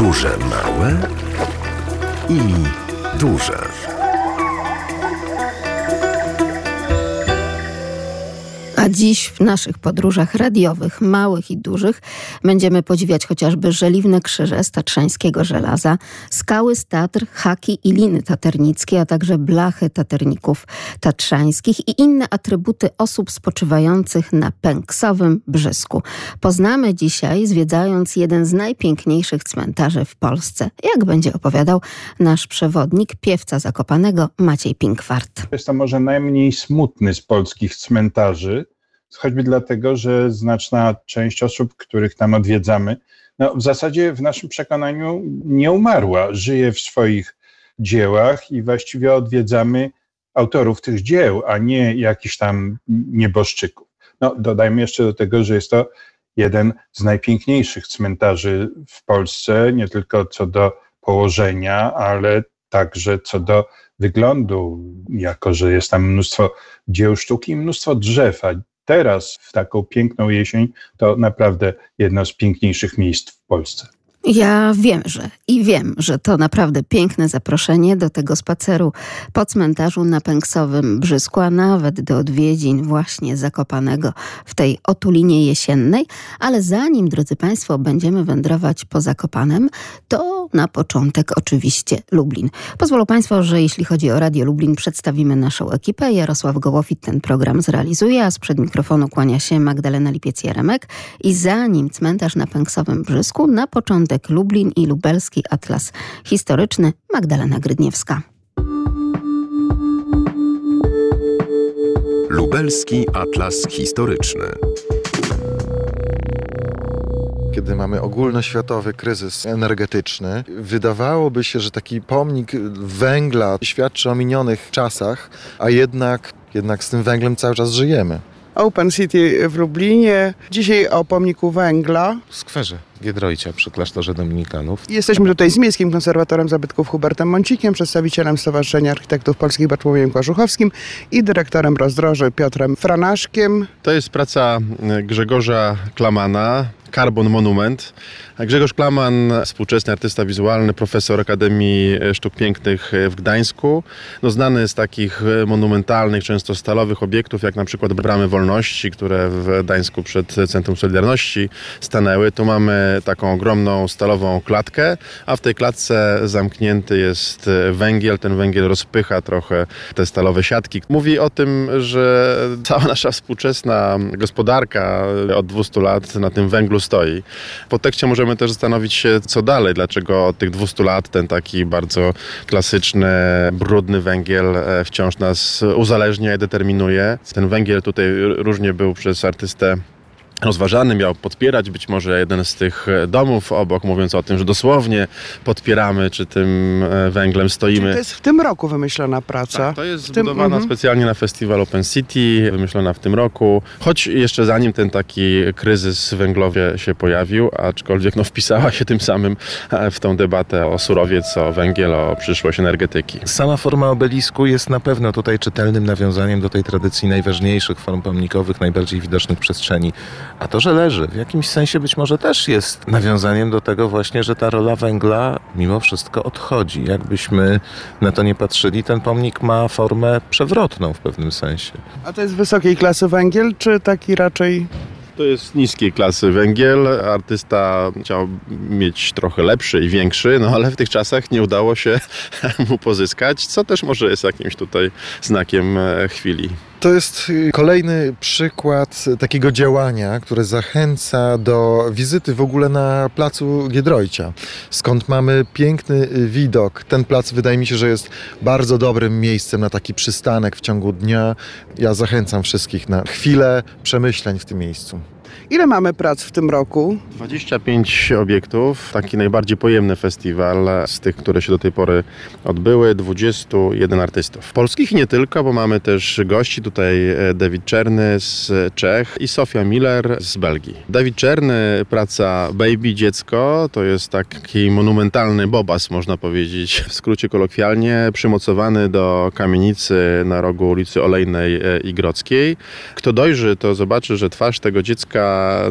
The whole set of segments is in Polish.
Podróże małe i duże. Dziś w naszych podróżach radiowych, małych i dużych, będziemy podziwiać chociażby żeliwne krzyże z tatrzańskiego żelaza, skały z Tatr, haki i liny taternickie, a także blachy taterników tatrzańskich i inne atrybuty osób spoczywających na pęksowym brzysku. Poznamy dzisiaj, zwiedzając jeden z najpiękniejszych cmentarzy w Polsce. Jak będzie opowiadał nasz przewodnik, piewca Zakopanego Maciej Pinkwart. Jest to może najmniej smutny z polskich cmentarzy, choćby dlatego, że znaczna część osób, których tam odwiedzamy, no w zasadzie w naszym przekonaniu nie umarła, żyje w swoich dziełach i właściwie odwiedzamy autorów tych dzieł, a nie jakichś tam nieboszczyków. No, dodajmy jeszcze do tego, że jest to jeden z najpiękniejszych cmentarzy w Polsce, nie tylko co do położenia, ale także co do wyglądu, jako że jest tam mnóstwo dzieł sztuki i mnóstwo drzew, a teraz, w taką piękną jesień, to naprawdę jedno z piękniejszych miejsc w Polsce. Ja wiem, że i wiem, że to naprawdę piękne zaproszenie do tego spaceru po cmentarzu na Pęksowym Brzysku, a nawet do odwiedzin właśnie Zakopanego w tej otulinie jesiennej. Ale zanim, drodzy Państwo, będziemy wędrować po Zakopanem, to na początek oczywiście Lublin. Pozwolą Państwo, że jeśli chodzi o Radio Lublin, przedstawimy naszą ekipę. Jarosław Gołofit ten program zrealizuje, a sprzed mikrofonu kłania się Magdalena Lipiec-Jaremek. I zanim cmentarz na Pęksowym Brzysku, na początek Lublin i Lubelski Atlas Historyczny Magdalena Grydniewska. Lubelski Atlas Historyczny. Kiedy mamy ogólnoświatowy kryzys energetyczny, wydawałoby się, że taki pomnik węgla świadczy o minionych czasach, a jednak, jednak z tym węglem cały czas żyjemy. Open City w Lublinie. Dzisiaj o pomniku węgla. W skwerze Giedroycia przy klasztorze Dominikanów. Jesteśmy tutaj z Miejskim Konserwatorem Zabytków Hubertem Mącikiem, przedstawicielem Stowarzyszenia Architektów Polskich Bartłomiejem Kłaszuchowskim i dyrektorem rozdroży Piotrem Franaszkiem. To jest praca Grzegorza Klamana, Carbon Monument. Grzegorz Klaman, współczesny artysta wizualny, profesor Akademii Sztuk Pięknych w Gdańsku. No, znany z takich monumentalnych, często stalowych obiektów, jak na przykład Bramy Wolności, które w Gdańsku przed Centrum Solidarności stanęły. Tu mamy taką ogromną stalową klatkę, a w tej klatce zamknięty jest węgiel. Ten węgiel rozpycha trochę te stalowe siatki. Mówi o tym, że cała nasza współczesna gospodarka od 200 lat na tym węglu stoi. Po tekście możemy też zastanowić się, co dalej, dlaczego od tych 200 lat ten taki bardzo klasyczny, brudny węgiel wciąż nas uzależnia i determinuje. Ten węgiel tutaj różnie był przez artystę rozważany, miał podpierać być może jeden z tych domów obok, mówiąc o tym, że dosłownie podpieramy, czy tym węglem stoimy. Czyli to jest w tym roku wymyślona praca. Tak, to jest w tym, zbudowana mhm. specjalnie na festiwal Open City, wymyślona w tym roku, choć jeszcze zanim ten taki kryzys węglowy się pojawił, aczkolwiek no, wpisała się tym samym w tą debatę o surowiec, o węgiel, o przyszłość energetyki. Sama forma obelisku jest na pewno tutaj czytelnym nawiązaniem do tej tradycji najważniejszych form pomnikowych, najbardziej widocznych przestrzeni a to, że leży, w jakimś sensie być może też jest nawiązaniem do tego właśnie, że ta rola węgla mimo wszystko odchodzi. Jakbyśmy na to nie patrzyli, ten pomnik ma formę przewrotną w pewnym sensie. A to jest wysokiej klasy węgiel, czy taki raczej To jest niskiej klasy węgiel. Artysta chciał mieć trochę lepszy i większy, no ale w tych czasach nie udało się mu pozyskać, co też może jest jakimś tutaj znakiem e, chwili. To jest y, kolejny przykład takiego działania, które zachęca do wizyty w ogóle na placu Giedroycia, skąd mamy piękny y, widok. Ten plac wydaje mi się, że jest bardzo dobrym miejscem na taki przystanek w ciągu dnia. Ja zachęcam wszystkich na chwilę przemyśleń w tym miejscu. Ile mamy prac w tym roku? 25 obiektów, taki najbardziej pojemny festiwal z tych, które się do tej pory odbyły, 21 artystów. Polskich i nie tylko, bo mamy też gości, tutaj e, Dawid Czerny z Czech i Sofia Miller z Belgii. Dawid Czerny, praca Baby Dziecko, to jest taki monumentalny bobas, można powiedzieć, w skrócie kolokwialnie, przymocowany do kamienicy na rogu ulicy Olejnej e, i Grodzkiej. Kto dojrzy, to zobaczy, że twarz tego dziecka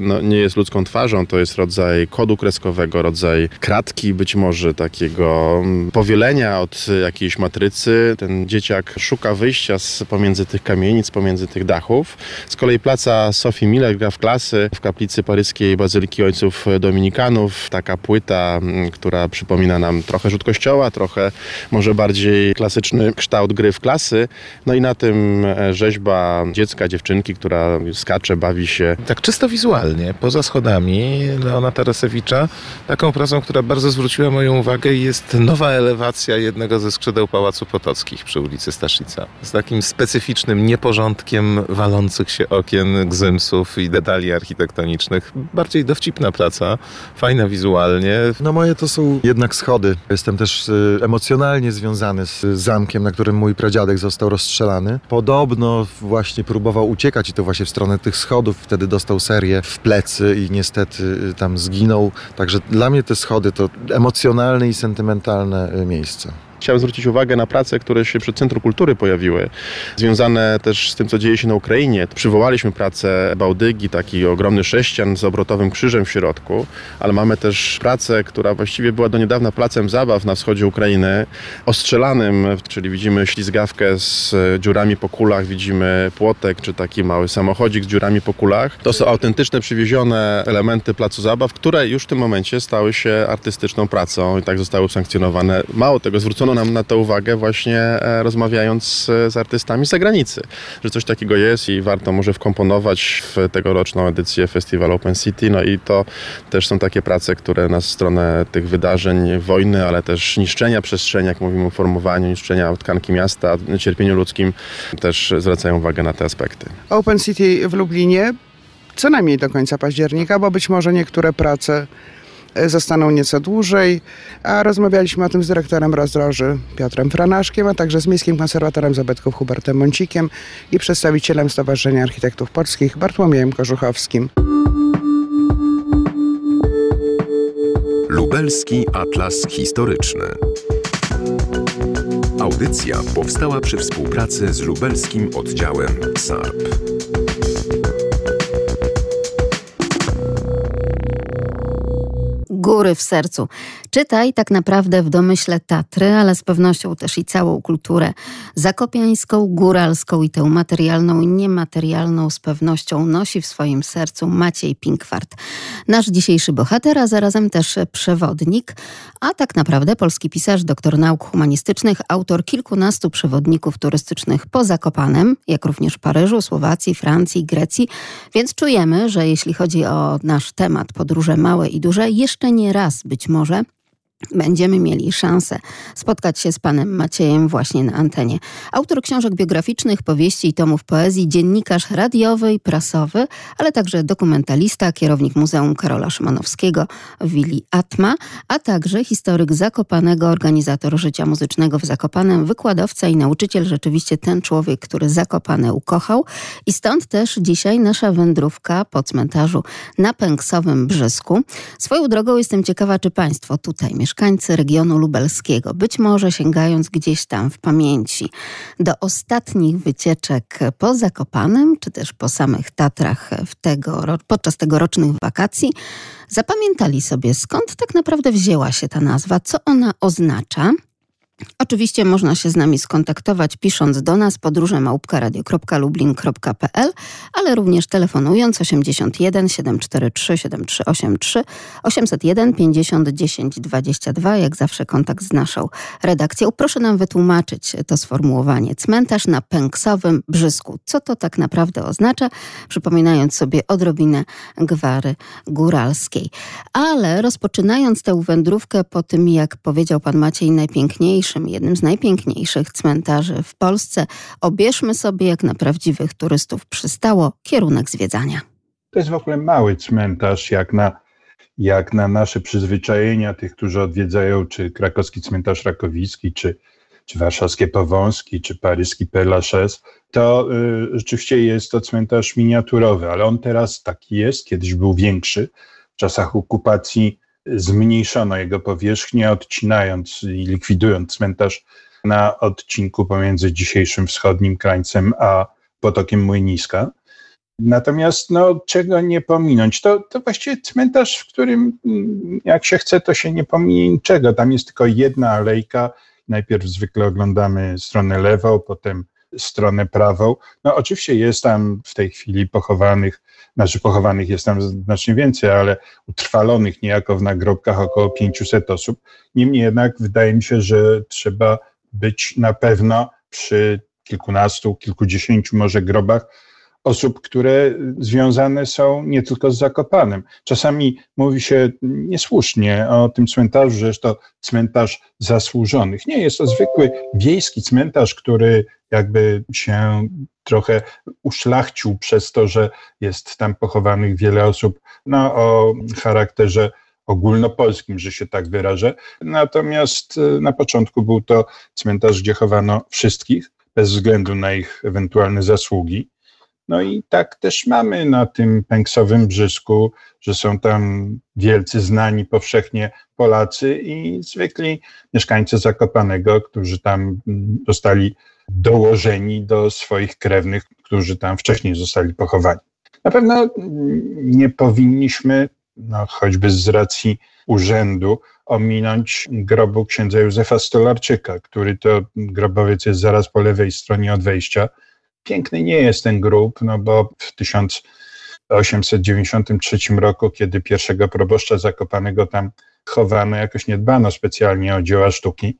No, nie jest ludzką twarzą, to jest rodzaj kodu kreskowego, rodzaj kratki być może takiego mm, powielenia od jakiejś matrycy. Ten dzieciak szuka wyjścia z pomiędzy tych kamienic, pomiędzy tych dachów. Z kolei placa Sophie Miller gra w klasy w kaplicy paryskiej Bazyliki Ojców Dominikanów. Taka płyta, mm, która przypomina nam trochę rzut kościoła, trochę może bardziej klasyczny kształt gry w klasy. No i na tym e, rzeźba dziecka, dziewczynki, która skacze, bawi się. Tak czysto wizualnie, poza schodami Leona Tarasewicza, taką pracą, która bardzo zwróciła moją uwagę jest nowa elewacja jednego ze skrzydeł Pałacu Potockich przy ulicy Staszica. Z takim specyficznym nieporządkiem walących się okien, gzymsów i detali architektonicznych. Bardziej dowcipna praca, fajna wizualnie. No moje to są jednak schody. Jestem też y, emocjonalnie związany z zamkiem, na którym mój pradziadek został rozstrzelany. Podobno właśnie próbował uciekać i to właśnie w stronę tych schodów. Wtedy dostał serię w plecy i niestety y, tam zginął. Także dla mnie te schody to emocjonalne i sentymentalne y, miejsce. Chciałem zwrócić uwagę na prace, które się przy Centrum Kultury pojawiły, związane też z tym, co dzieje się na Ukrainie. Przywołaliśmy pracę Bałdygi, taki ogromny sześcian z obrotowym krzyżem w środku, ale mamy też pracę, która właściwie była do niedawna placem zabaw na wschodzie Ukrainy, ostrzelanym, czyli widzimy ślizgawkę z dziurami po kulach, widzimy płotek, czy taki mały samochodzik z dziurami po kulach. To są autentyczne, przywiezione elementy placu zabaw, które już w tym momencie stały się artystyczną pracą i tak zostały usankcjonowane. Mało tego, zwrócono nam na to uwagę właśnie e, rozmawiając z, z artystami z zagranicy, że coś takiego jest i warto może wkomponować w tegoroczną edycję Festiwalu Open City. No i to też są takie prace, które nas w stronę tych wydarzeń, wojny, ale też niszczenia przestrzeni, jak mówimy o formowaniu, niszczenia tkanki miasta, cierpieniu ludzkim, też zwracają uwagę na te aspekty. Open City w Lublinie co najmniej do końca października, bo być może niektóre prace e, zostaną nieco dłużej, a rozmawialiśmy o tym z dyrektorem rozdroży Piotrem Franaszkiem, a także z miejskim konserwatorem zabytków Hubertem Mącikiem i przedstawicielem Stowarzyszenia Architektów Polskich Bartłomiejem Korzuchowskim. Lubelski Atlas Historyczny. Audycja powstała przy współpracy z lubelskim oddziałem SARP. Góry w sercu. Czytaj tak naprawdę w domyśle Tatry, ale z pewnością też i całą kulturę zakopiańską, góralską i tę materialną i niematerialną z pewnością nosi w swoim sercu Maciej Pinkwart. Nasz dzisiejszy bohater, a zarazem też przewodnik, a tak naprawdę polski pisarz, doktor nauk humanistycznych, autor kilkunastu przewodników turystycznych po Zakopanem, jak również Paryżu, Słowacji, Francji, Grecji, więc czujemy, że jeśli chodzi o nasz temat podróże małe i duże, jeszcze nie raz być może będziemy mieli szansę spotkać się z panem Maciejem właśnie na antenie. Autor książek biograficznych, powieści i tomów poezji, dziennikarz radiowy i prasowy, ale także dokumentalista, kierownik Muzeum Karola Szymanowskiego w Willi Atma, a także historyk Zakopanego, organizator życia muzycznego w Zakopanem, wykładowca i nauczyciel, rzeczywiście ten człowiek, który Zakopane ukochał i stąd też dzisiaj nasza wędrówka po cmentarzu na Pęksowym Brzysku. Swoją drogą jestem ciekawa, czy państwo tutaj mieszkają mieszkańcy regionu lubelskiego, być może sięgając gdzieś tam w pamięci do ostatnich wycieczek po Zakopanem, czy też po samych Tatrach w tego, podczas tegorocznych wakacji, zapamiętali sobie skąd tak naprawdę wzięła się ta nazwa, co ona oznacza. Oczywiście można się z nami skontaktować pisząc do nas podróżemałpka.radio.lublin.pl, ale również telefonując 81 743 7383 801 50 10 22, jak zawsze kontakt z naszą redakcją. Proszę nam wytłumaczyć to sformułowanie cmentarz na Pęksowym Brzysku. Co to tak naprawdę oznacza? Przypominając sobie odrobinę gwary góralskiej. Ale rozpoczynając tę wędrówkę po tym, jak powiedział pan Maciej, najpiękniejszy jednym z najpiękniejszych cmentarzy w Polsce. Obierzmy sobie, jak na prawdziwych turystów przystało, kierunek zwiedzania. To jest w ogóle mały cmentarz, jak na, jak na nasze przyzwyczajenia tych, którzy odwiedzają czy krakowski cmentarz rakowicki, czy, czy warszawskie Powązki, czy paryski Père Lachaise, to y, rzeczywiście jest to cmentarz miniaturowy, ale on teraz taki jest, kiedyś był większy. W czasach okupacji zmniejszono jego powierzchnię, odcinając i likwidując cmentarz na odcinku pomiędzy dzisiejszym wschodnim krańcem a potokiem Młyniska. Natomiast no, czego nie pominąć? To, to właściwie cmentarz, w którym mm, jak się chce, to się nie pominie niczego. Tam jest tylko jedna alejka. Najpierw zwykle oglądamy stronę lewą, potem stronę prawą. No oczywiście jest tam w tej chwili pochowanych, znaczy pochowanych jest tam znacznie więcej, ale utrwalonych niejako w nagrobkach około 500 osób. Niemniej jednak wydaje mi się, że trzeba być na pewno przy kilkunastu, kilkudziesięciu może grobach osób, które związane są nie tylko z Zakopanem. Czasami mówi się niesłusznie o tym cmentarzu, że to cmentarz zasłużonych. Nie, jest to zwykły wiejski cmentarz, który jakby się trochę uszlachcił przez to, że jest tam pochowanych wiele osób no, o charakterze ogólnopolskim, że się tak wyrażę. Natomiast e, na początku był to cmentarz, gdzie chowano wszystkich, bez względu na ich ewentualne zasługi. No i tak też mamy na tym pęksowym brzysku, że są tam wielcy, znani powszechnie Polacy i zwykli mieszkańcy Zakopanego, którzy tam zostali dołożeni do swoich krewnych, którzy tam wcześniej zostali pochowani. Na pewno nie powinniśmy, no, choćby z racji urzędu, ominąć grobu księdza Józefa Stolarczyka, który to grobowiec jest zaraz po lewej stronie od wejścia. Piękny nie jest ten grób, no bo w 1893 roku, kiedy pierwszego proboszcza Zakopanego tam chowano, jakoś nie dbano specjalnie o dzieła sztuki.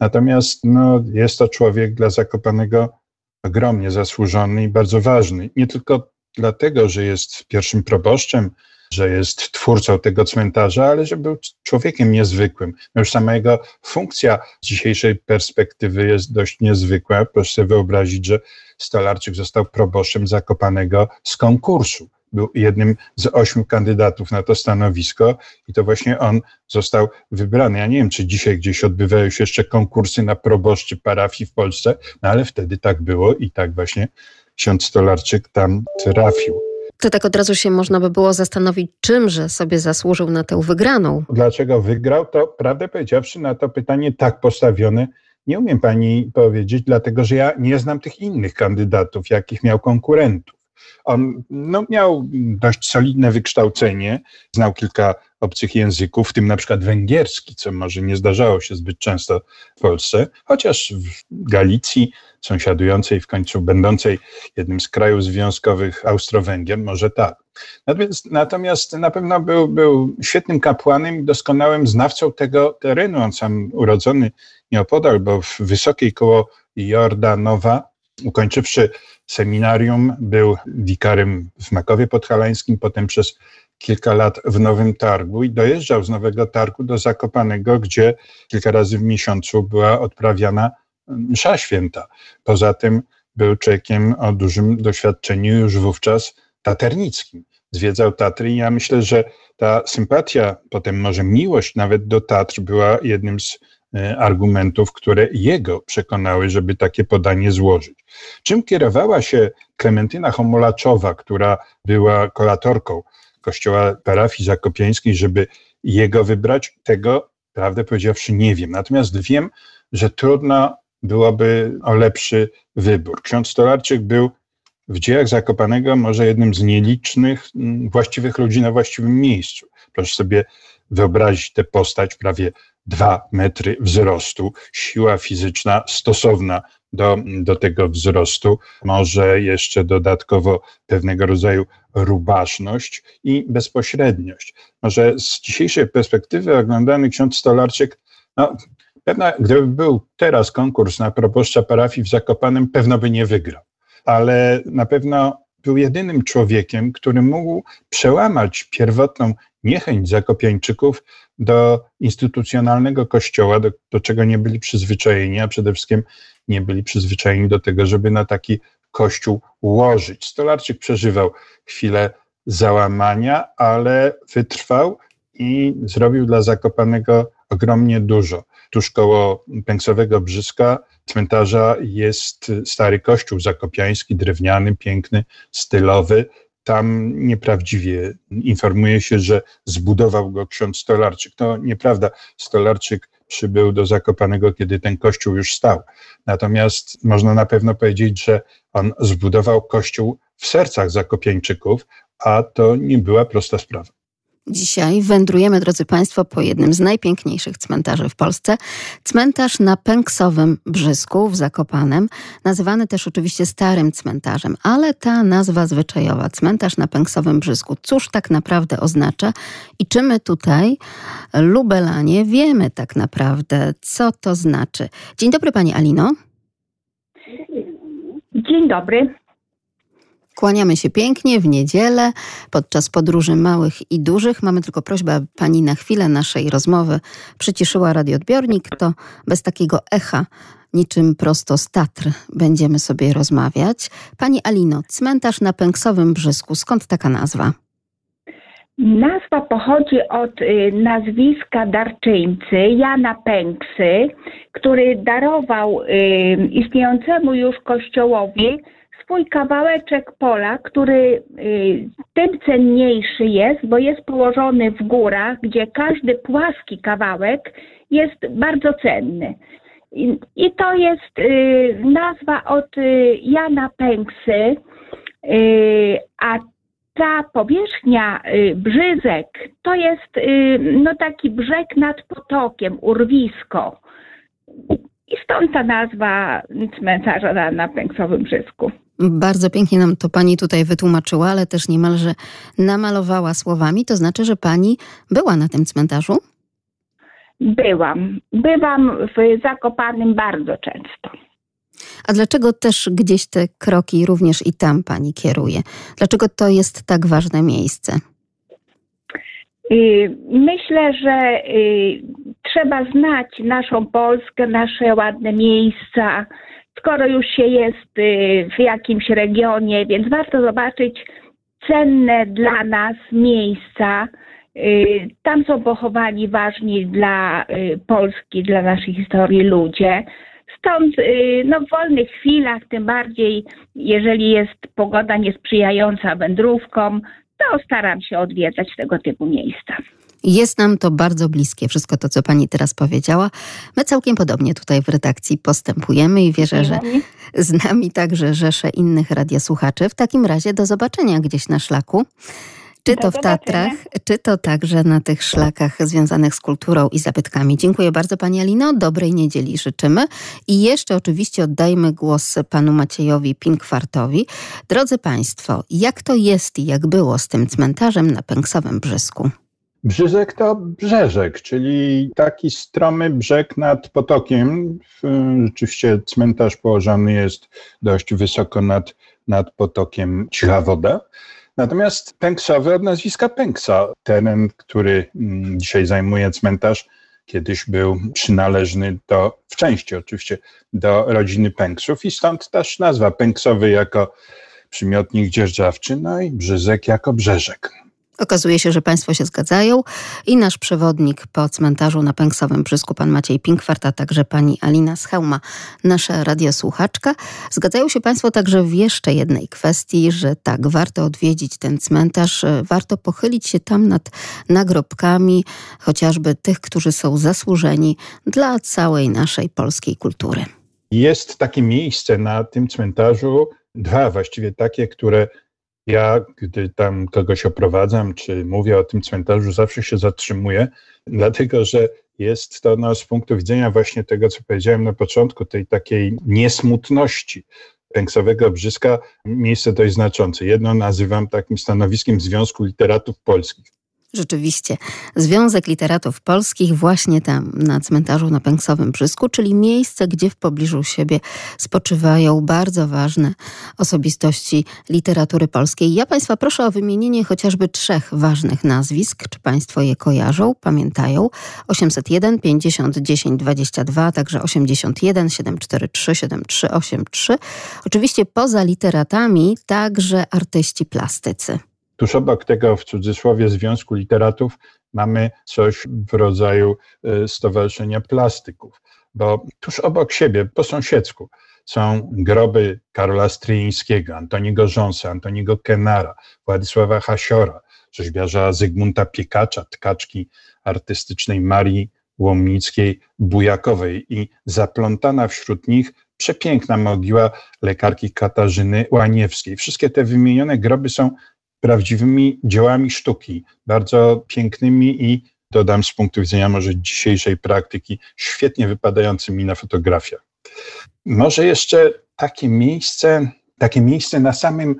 Natomiast no, jest to człowiek dla Zakopanego ogromnie zasłużony i bardzo ważny. Nie tylko dlatego, że jest pierwszym proboszczem, że jest twórcą tego cmentarza, ale że był człowiekiem niezwykłym. No już sama jego funkcja z dzisiejszej perspektywy jest dość niezwykła. Proszę sobie wyobrazić, że Stolarczyk został proboszczem Zakopanego z konkursu był jednym z ośmiu kandydatów na to stanowisko i to właśnie on został wybrany. Ja nie wiem, czy dzisiaj gdzieś odbywają się jeszcze konkursy na proboszczy parafii w Polsce, no ale wtedy tak było i tak właśnie ksiądz Stolarczyk tam trafił. To tak od razu się można by było zastanowić, czymże sobie zasłużył na tę wygraną. Dlaczego wygrał? To prawdę powiedziawszy, na to pytanie tak postawione nie umiem pani powiedzieć, dlatego że ja nie znam tych innych kandydatów, jakich miał konkurentów. On no, miał dość solidne wykształcenie, znał kilka obcych języków, w tym na przykład węgierski, co może nie zdarzało się zbyt często w Polsce, chociaż w Galicji, sąsiadującej w końcu, będącej jednym z krajów związkowych Austro-Węgier, może tak. Natomiast, natomiast na pewno był, był świetnym kapłanem i doskonałym znawcą tego terenu. On sam urodzony nieopodal, bo w Wysokiej koło Jordanowa, ukończywszy seminarium, był wikarym w Makowie Podhalańskim, potem przez kilka lat w Nowym Targu i dojeżdżał z Nowego Targu do Zakopanego, gdzie kilka razy w miesiącu była odprawiana msza święta. Poza tym był człowiekiem o dużym doświadczeniu już wówczas taternickim. Zwiedzał Tatry i ja myślę, że ta sympatia, potem może miłość nawet do Tatr była jednym z argumentów, które jego przekonały, żeby takie podanie złożyć. Czym kierowała się Klementyna Homolaczowa, która była kolatorką kościoła parafii zakopiańskiej, żeby jego wybrać? Tego, prawdę powiedziawszy, nie wiem. Natomiast wiem, że trudno byłoby o lepszy wybór. Ksiądz Stolarczyk był w dziejach Zakopanego może jednym z nielicznych mm, właściwych ludzi na właściwym miejscu. Proszę sobie wyobrazić tę postać prawie dwa metry wzrostu, siła fizyczna stosowna do, do tego wzrostu, może jeszcze dodatkowo pewnego rodzaju rubaszność i bezpośredniość. Może z dzisiejszej perspektywy oglądany ksiądz Stolarczyk, no, pewno gdyby był teraz konkurs na proboszcza parafii w Zakopanem, pewno by nie wygrał. Ale na pewno był jedynym człowiekiem, który mógł przełamać pierwotną niechęć Zakopiańczyków do instytucjonalnego kościoła, do, do czego nie byli przyzwyczajeni, a przede wszystkim nie byli przyzwyczajeni do tego, żeby na taki kościół łożyć. Stolarczyk przeżywał chwilę załamania, ale wytrwał i zrobił dla Zakopanego ogromnie dużo. Tuż koło Pęksowego Brzyska cmentarza jest stary kościół zakopiański, drewniany, piękny, stylowy, tam nieprawdziwie informuje się, że zbudował go ksiądz Stolarczyk. To nieprawda. Stolarczyk przybył do Zakopanego, kiedy ten kościół już stał. Natomiast można na pewno powiedzieć, że on zbudował kościół w sercach Zakopieńczyków, a to nie była prosta sprawa. Dzisiaj wędrujemy, drodzy Państwo, po jednym z najpiękniejszych cmentarzy w Polsce. Cmentarz na Pęksowym Brzysku w Zakopanem, nazywany też oczywiście Starym Cmentarzem, ale ta nazwa zwyczajowa, cmentarz na Pęksowym Brzysku, cóż tak naprawdę oznacza i czy my tutaj, lubelanie, wiemy tak naprawdę, co to znaczy. Dzień dobry Pani Alino. Dzień dobry. Kłaniamy się pięknie w niedzielę podczas podróży małych i dużych. Mamy tylko prośbę, aby pani na chwilę naszej rozmowy przyciszyła radioodbiornik. To bez takiego echa, niczym prosto z Tatr, będziemy sobie rozmawiać. Pani Alino, cmentarz na Pęksowym Brzysku. Skąd taka nazwa? Nazwa pochodzi od y, nazwiska darczyńcy Jana Pęksy, który darował y, istniejącemu już kościołowi swój kawałeczek pola, który y, tym cenniejszy jest, bo jest położony w górach, gdzie każdy płaski kawałek jest bardzo cenny. I, to jest y, nazwa od y, Jana Pęksy, a ta powierzchnia brzyzek to jest no taki brzeg nad potokiem, urwisko. I stąd ta nazwa cmentarza na, na Pęksowym Brzysku. Bardzo pięknie nam to pani tutaj wytłumaczyła, ale też niemalże namalowała słowami. To znaczy, że pani była na tym cmentarzu? Byłam. Bywam w Zakopanym bardzo często. A dlaczego też gdzieś te kroki również i tam pani kieruje? Dlaczego to jest tak ważne miejsce? Y, Myślę, że y, trzeba znać naszą Polskę, nasze ładne miejsca, skoro już się jest y, w jakimś regionie, więc warto zobaczyć cenne dla nas miejsca. Tam są pochowani ważni dla Polski, dla naszej historii ludzie. Stąd no, w wolnych chwilach, tym bardziej jeżeli jest pogoda niesprzyjająca wędrówkom, to staram się odwiedzać tego typu miejsca. Jest nam to bardzo bliskie, wszystko to, co pani teraz powiedziała. My całkiem podobnie tutaj w redakcji postępujemy i wierzę, że z nami także rzesze innych radiosłuchaczy. W takim razie do zobaczenia gdzieś na szlaku. Czy to w Tatrach, czy to także na tych szlakach związanych z kulturą i zabytkami. Dziękuję bardzo Pani Alino, dobrej niedzieli życzymy. I jeszcze oczywiście oddajmy głos Panu Maciejowi Pinkwartowi. Drodzy Państwo, jak to jest i jak było z tym cmentarzem na Pęksowym Brzysku? Brzyzek to brzeżek, czyli taki stromy brzeg nad potokiem. Rzeczywiście cmentarz położony jest dość wysoko nad, nad potokiem Cicha Woda. Natomiast Pęksowy od nazwiska Pęksa, teren, który mm, dzisiaj zajmuje cmentarz, kiedyś był przynależny do, w części oczywiście, do rodziny Pęksów i stąd też nazwa Pęksowy jako przymiotnik dzierżawczy, no i Brzyzek jako brzeżek. Okazuje się, że Państwo się zgadzają i nasz przewodnik po cmentarzu na Pęksowym Brzysku, pan Maciej Pinkwart, a także pani Alina Schełma, nasza radiosłuchaczka. Zgadzają się Państwo także w jeszcze jednej kwestii, że tak, warto odwiedzić ten cmentarz, e, warto pochylić się tam nad nagrobkami, chociażby tych, którzy są zasłużeni dla całej naszej polskiej kultury. Jest takie miejsce na tym cmentarzu, dwa właściwie takie, które ja, gdy tam kogoś oprowadzam, czy mówię o tym cmentarzu, zawsze się zatrzymuję, dlatego że jest to no, z punktu widzenia właśnie tego, co powiedziałem na początku, tej takiej niesmutności Pęksowego Brzyska, miejsce dość znaczące. Jedno nazywam takim stanowiskiem Związku Literatów Polskich. Rzeczywiście, Związek Literatów Polskich właśnie tam na cmentarzu na Pęksowym Brzysku, czyli miejsce, gdzie w pobliżu siebie spoczywają bardzo ważne osobistości literatury polskiej. Ja Państwa proszę o wymienienie chociażby trzech ważnych nazwisk. Czy Państwo je kojarzą, pamiętają? 801 50 10 22, a także 81 743 7383. Oczywiście poza literatami także artyści plastycy. Tuż obok tego, w cudzysłowie, Związku Literatów mamy coś w rodzaju y, Stowarzyszenia Plastyków, bo tuż obok siebie, po sąsiedzku, są groby Karola Stryjeńskiego, Antoniego Rząsa, Antoniego Kenara, Władysława Hasiora, rzeźbiarza Zygmunta Piekacza, tkaczki artystycznej Marii Łomnickiej Bujakowej i zaplątana wśród nich przepiękna mogiła lekarki Katarzyny Łaniewskiej. Wszystkie te wymienione groby są prawdziwymi dziełami sztuki, bardzo pięknymi i dodam z punktu widzenia może dzisiejszej praktyki, świetnie wypadającymi na fotografiach. Może jeszcze takie miejsce, takie miejsce na samym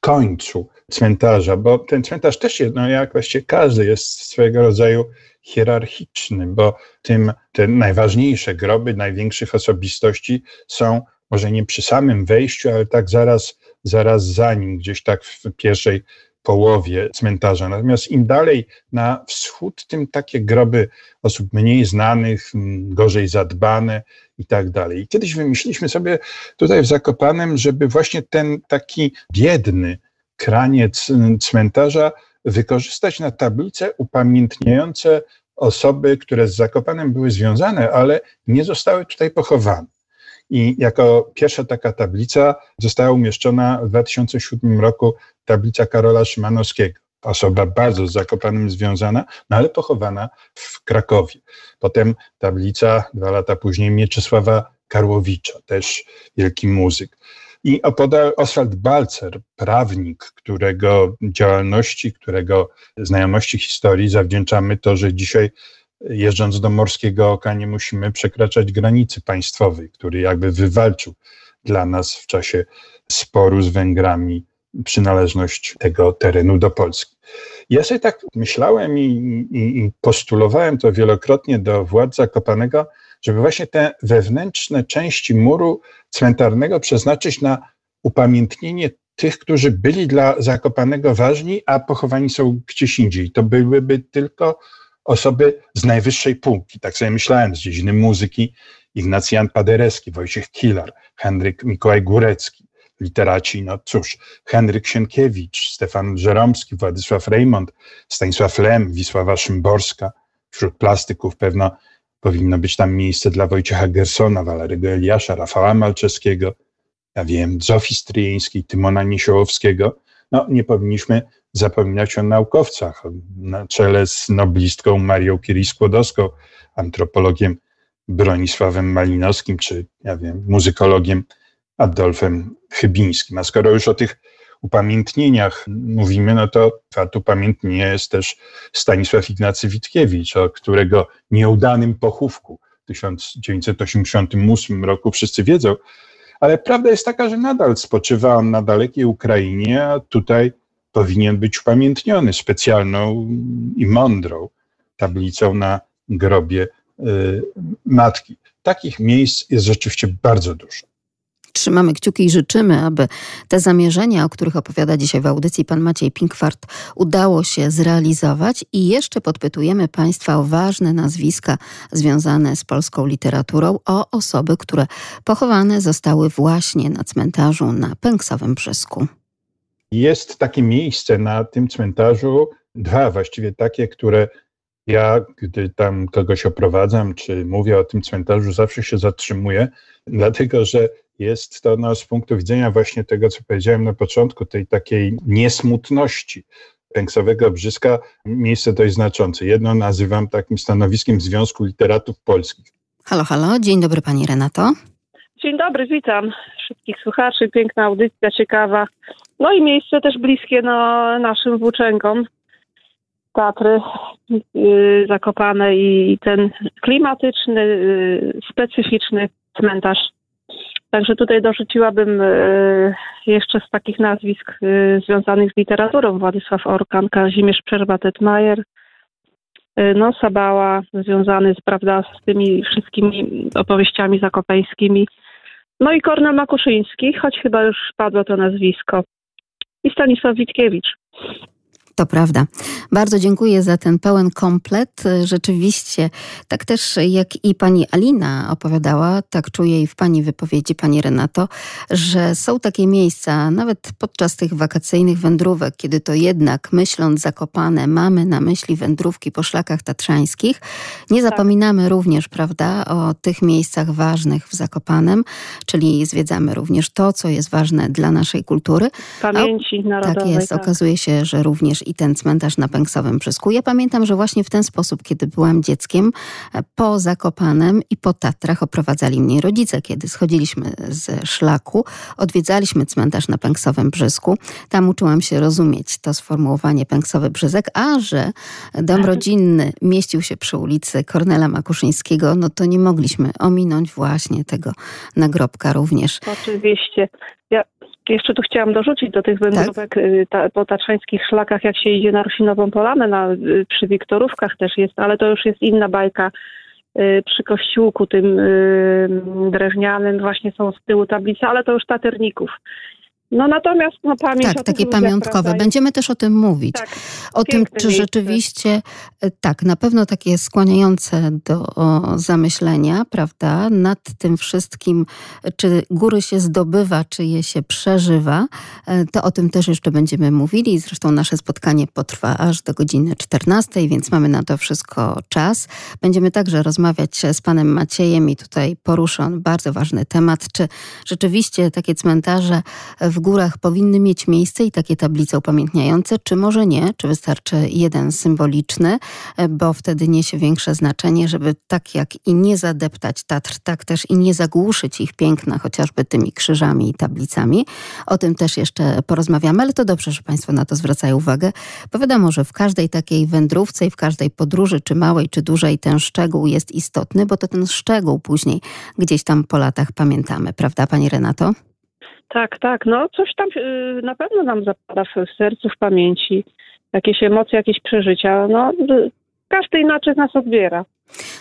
końcu cmentarza, bo ten cmentarz też jest, no jak właściwie każdy, jest swego rodzaju hierarchiczny, bo tym te najważniejsze groby największych osobistości są może nie przy samym wejściu, ale tak zaraz, zaraz za nim, gdzieś tak w pierwszej połowie cmentarza. Natomiast im dalej na wschód, tym takie groby osób mniej znanych, gorzej zadbane i tak dalej. I kiedyś wymyśliliśmy sobie tutaj w Zakopanem, żeby właśnie ten taki biedny kraniec cmentarza wykorzystać na tablice upamiętniające osoby, które z Zakopanem były związane, ale nie zostały tutaj pochowane. I jako pierwsza taka tablica została umieszczona w 2007 roku tablica Karola Szymanowskiego. Osoba bardzo z Zakopanem związana, no ale pochowana w Krakowie. Potem tablica dwa lata później Mieczysława Karłowicza, też wielki muzyk. I opodal Oswald Balcer, prawnik, którego działalności, którego znajomości historii zawdzięczamy to, że dzisiaj jeżdżąc do Morskiego Oka nie musimy przekraczać granicy państwowej, który jakby wywalczył dla nas w czasie sporu z Węgrami przynależność tego terenu do Polski. Ja sobie tak myślałem i, i, i postulowałem to wielokrotnie do władz Zakopanego, żeby właśnie te wewnętrzne części muru cmentarnego przeznaczyć na upamiętnienie tych, którzy byli dla Zakopanego ważni, a pochowani są gdzieś indziej. To byłyby tylko osoby z najwyższej półki. Tak sobie myślałem z dziedziny muzyki. Ignacy Jan Paderewski, Wojciech Kilar, Henryk Mikołaj Górecki, literaci, no cóż, Henryk Sienkiewicz, Stefan Żeromski, Władysław Reymont, Stanisław Lem, Wisława Szymborska. Wśród plastyków pewno powinno być tam miejsce dla Wojciecha Gersona, Walerego Eliasza, Rafała Malczewskiego, ja wiem, Zofii Stryjeńskiej, Tymona Niesiołowskiego. No, nie powinniśmy zapominać o naukowcach, na czele z noblistką Marią Curie-Skłodowską, antropologiem Bronisławem Malinowskim, czy, ja wiem, muzykologiem Adolfem Chybińskim. A skoro już o tych upamiętnieniach mówimy, no to fakt upamiętnienia jest też Stanisław Ignacy Witkiewicz, o którego nieudanym pochówku w 1988 roku wszyscy wiedzą, ale prawda jest taka, że nadal spoczywa on na dalekiej Ukrainie, a tutaj powinien być upamiętniony specjalną i mądrą tablicą na grobie y, matki. Takich miejsc jest rzeczywiście bardzo dużo. Trzymamy kciuki i życzymy, aby te zamierzenia, o których opowiada dzisiaj w audycji pan Maciej Pinkwart, udało się zrealizować i jeszcze podpytujemy Państwa o ważne nazwiska związane z polską literaturą, o osoby, które pochowane zostały właśnie na cmentarzu na Pęksowym Brzysku. Jest takie miejsce na tym cmentarzu, dwa właściwie takie, które ja, gdy tam kogoś oprowadzam, czy mówię o tym cmentarzu, zawsze się zatrzymuję, dlatego że jest to no, z punktu widzenia właśnie tego, co powiedziałem na początku, tej takiej niesmutności Pęksowego Brzyska, miejsce dość znaczące. Jedno nazywam takim stanowiskiem Związku Literatów Polskich. Halo, halo, dzień dobry pani Renato. Dzień dobry, witam wszystkich słuchaczy. Piękna audycja, ciekawa. No i miejsce też bliskie no, naszym włóczęgom. Tatry yy, zakopane i ten klimatyczny, yy, specyficzny cmentarz. Także tutaj dorzuciłabym yy, jeszcze z takich nazwisk yy, związanych z literaturą Władysław Orkan, Kazimierz Przerwa-Tetmajer, yy, no Sabała, związany z, prawda, z tymi wszystkimi opowieściami zakopeńskimi. No i Kornel Makuszyński, choć chyba już padło to nazwisko. I Stanisław Witkiewicz. To prawda. Bardzo dziękuję za ten pełen komplet. Rzeczywiście, tak też jak i pani Alina opowiadała, tak czuję i w pani wypowiedzi, pani Renato, że są takie miejsca, nawet podczas tych wakacyjnych wędrówek, kiedy to jednak myśląc zakopane, mamy na myśli wędrówki po szlakach tatrzańskich. Nie tak. zapominamy tak. również, prawda, o tych miejscach ważnych w Zakopanem, czyli zwiedzamy również to, co jest ważne dla naszej kultury. Pamięci narodowej. Tak jest. Tak. Okazuje się, że również i ten cmentarz na Pęksowym Brzysku. Ja pamiętam, że właśnie w ten sposób, kiedy byłam dzieckiem, po Zakopanem i po Tatrach oprowadzali mnie rodzice, kiedy schodziliśmy ze szlaku, odwiedzaliśmy cmentarz na Pęksowym Brzysku. Tam uczyłam się rozumieć to sformułowanie Pęksowy Brzyzek, a że dom rodzinny mieścił się przy ulicy Kornela Makuszyńskiego, no to nie mogliśmy ominąć właśnie tego nagrobka również. Oczywiście. Ja jeszcze tu chciałam dorzucić do tych wędrówek y, ta, po tatrzańskich szlakach, jak się idzie na Rusinową Polanę, na, y, przy Wiktorówkach też jest, ale to już jest inna bajka. Y, Przy kościółku tym y, drewnianym właśnie są z tyłu tablice, ale to już taterników. No natomiast no, pamięć Tak, takie pamiątkowe. Będziemy też o tym mówić. Tak, o tym, czy miejsce. rzeczywiście, e, tak, na pewno takie skłaniające do zamyślenia, prawda, nad tym wszystkim, czy góry się zdobywa, czy je się przeżywa, E, to o tym też jeszcze będziemy mówili. Zresztą nasze spotkanie potrwa aż do godziny 14, więc mamy na to wszystko czas. Będziemy także rozmawiać z panem Maciejem i tutaj poruszy on bardzo ważny temat, czy rzeczywiście takie cmentarze w górach powinny mieć miejsce i takie tablice upamiętniające, czy może nie, czy wystarczy jeden symboliczny, bo wtedy niesie większe znaczenie, żeby tak jak i nie zadeptać Tatr, tak też i nie zagłuszyć ich piękna, chociażby tymi krzyżami i tablicami. O tym też jeszcze porozmawiamy, ale to dobrze, że Państwo na to zwracają uwagę, bo wiadomo, że w każdej takiej wędrówce i w każdej podróży, czy małej, czy dużej, ten szczegół jest istotny, bo to ten szczegół później gdzieś tam po latach pamiętamy, prawda Pani Renato? Tak, tak. No coś tam y, na pewno nam zapada w, sercu, w pamięci. Jakieś emocje, jakieś przeżycia. No y, każdy inaczej nas odbiera.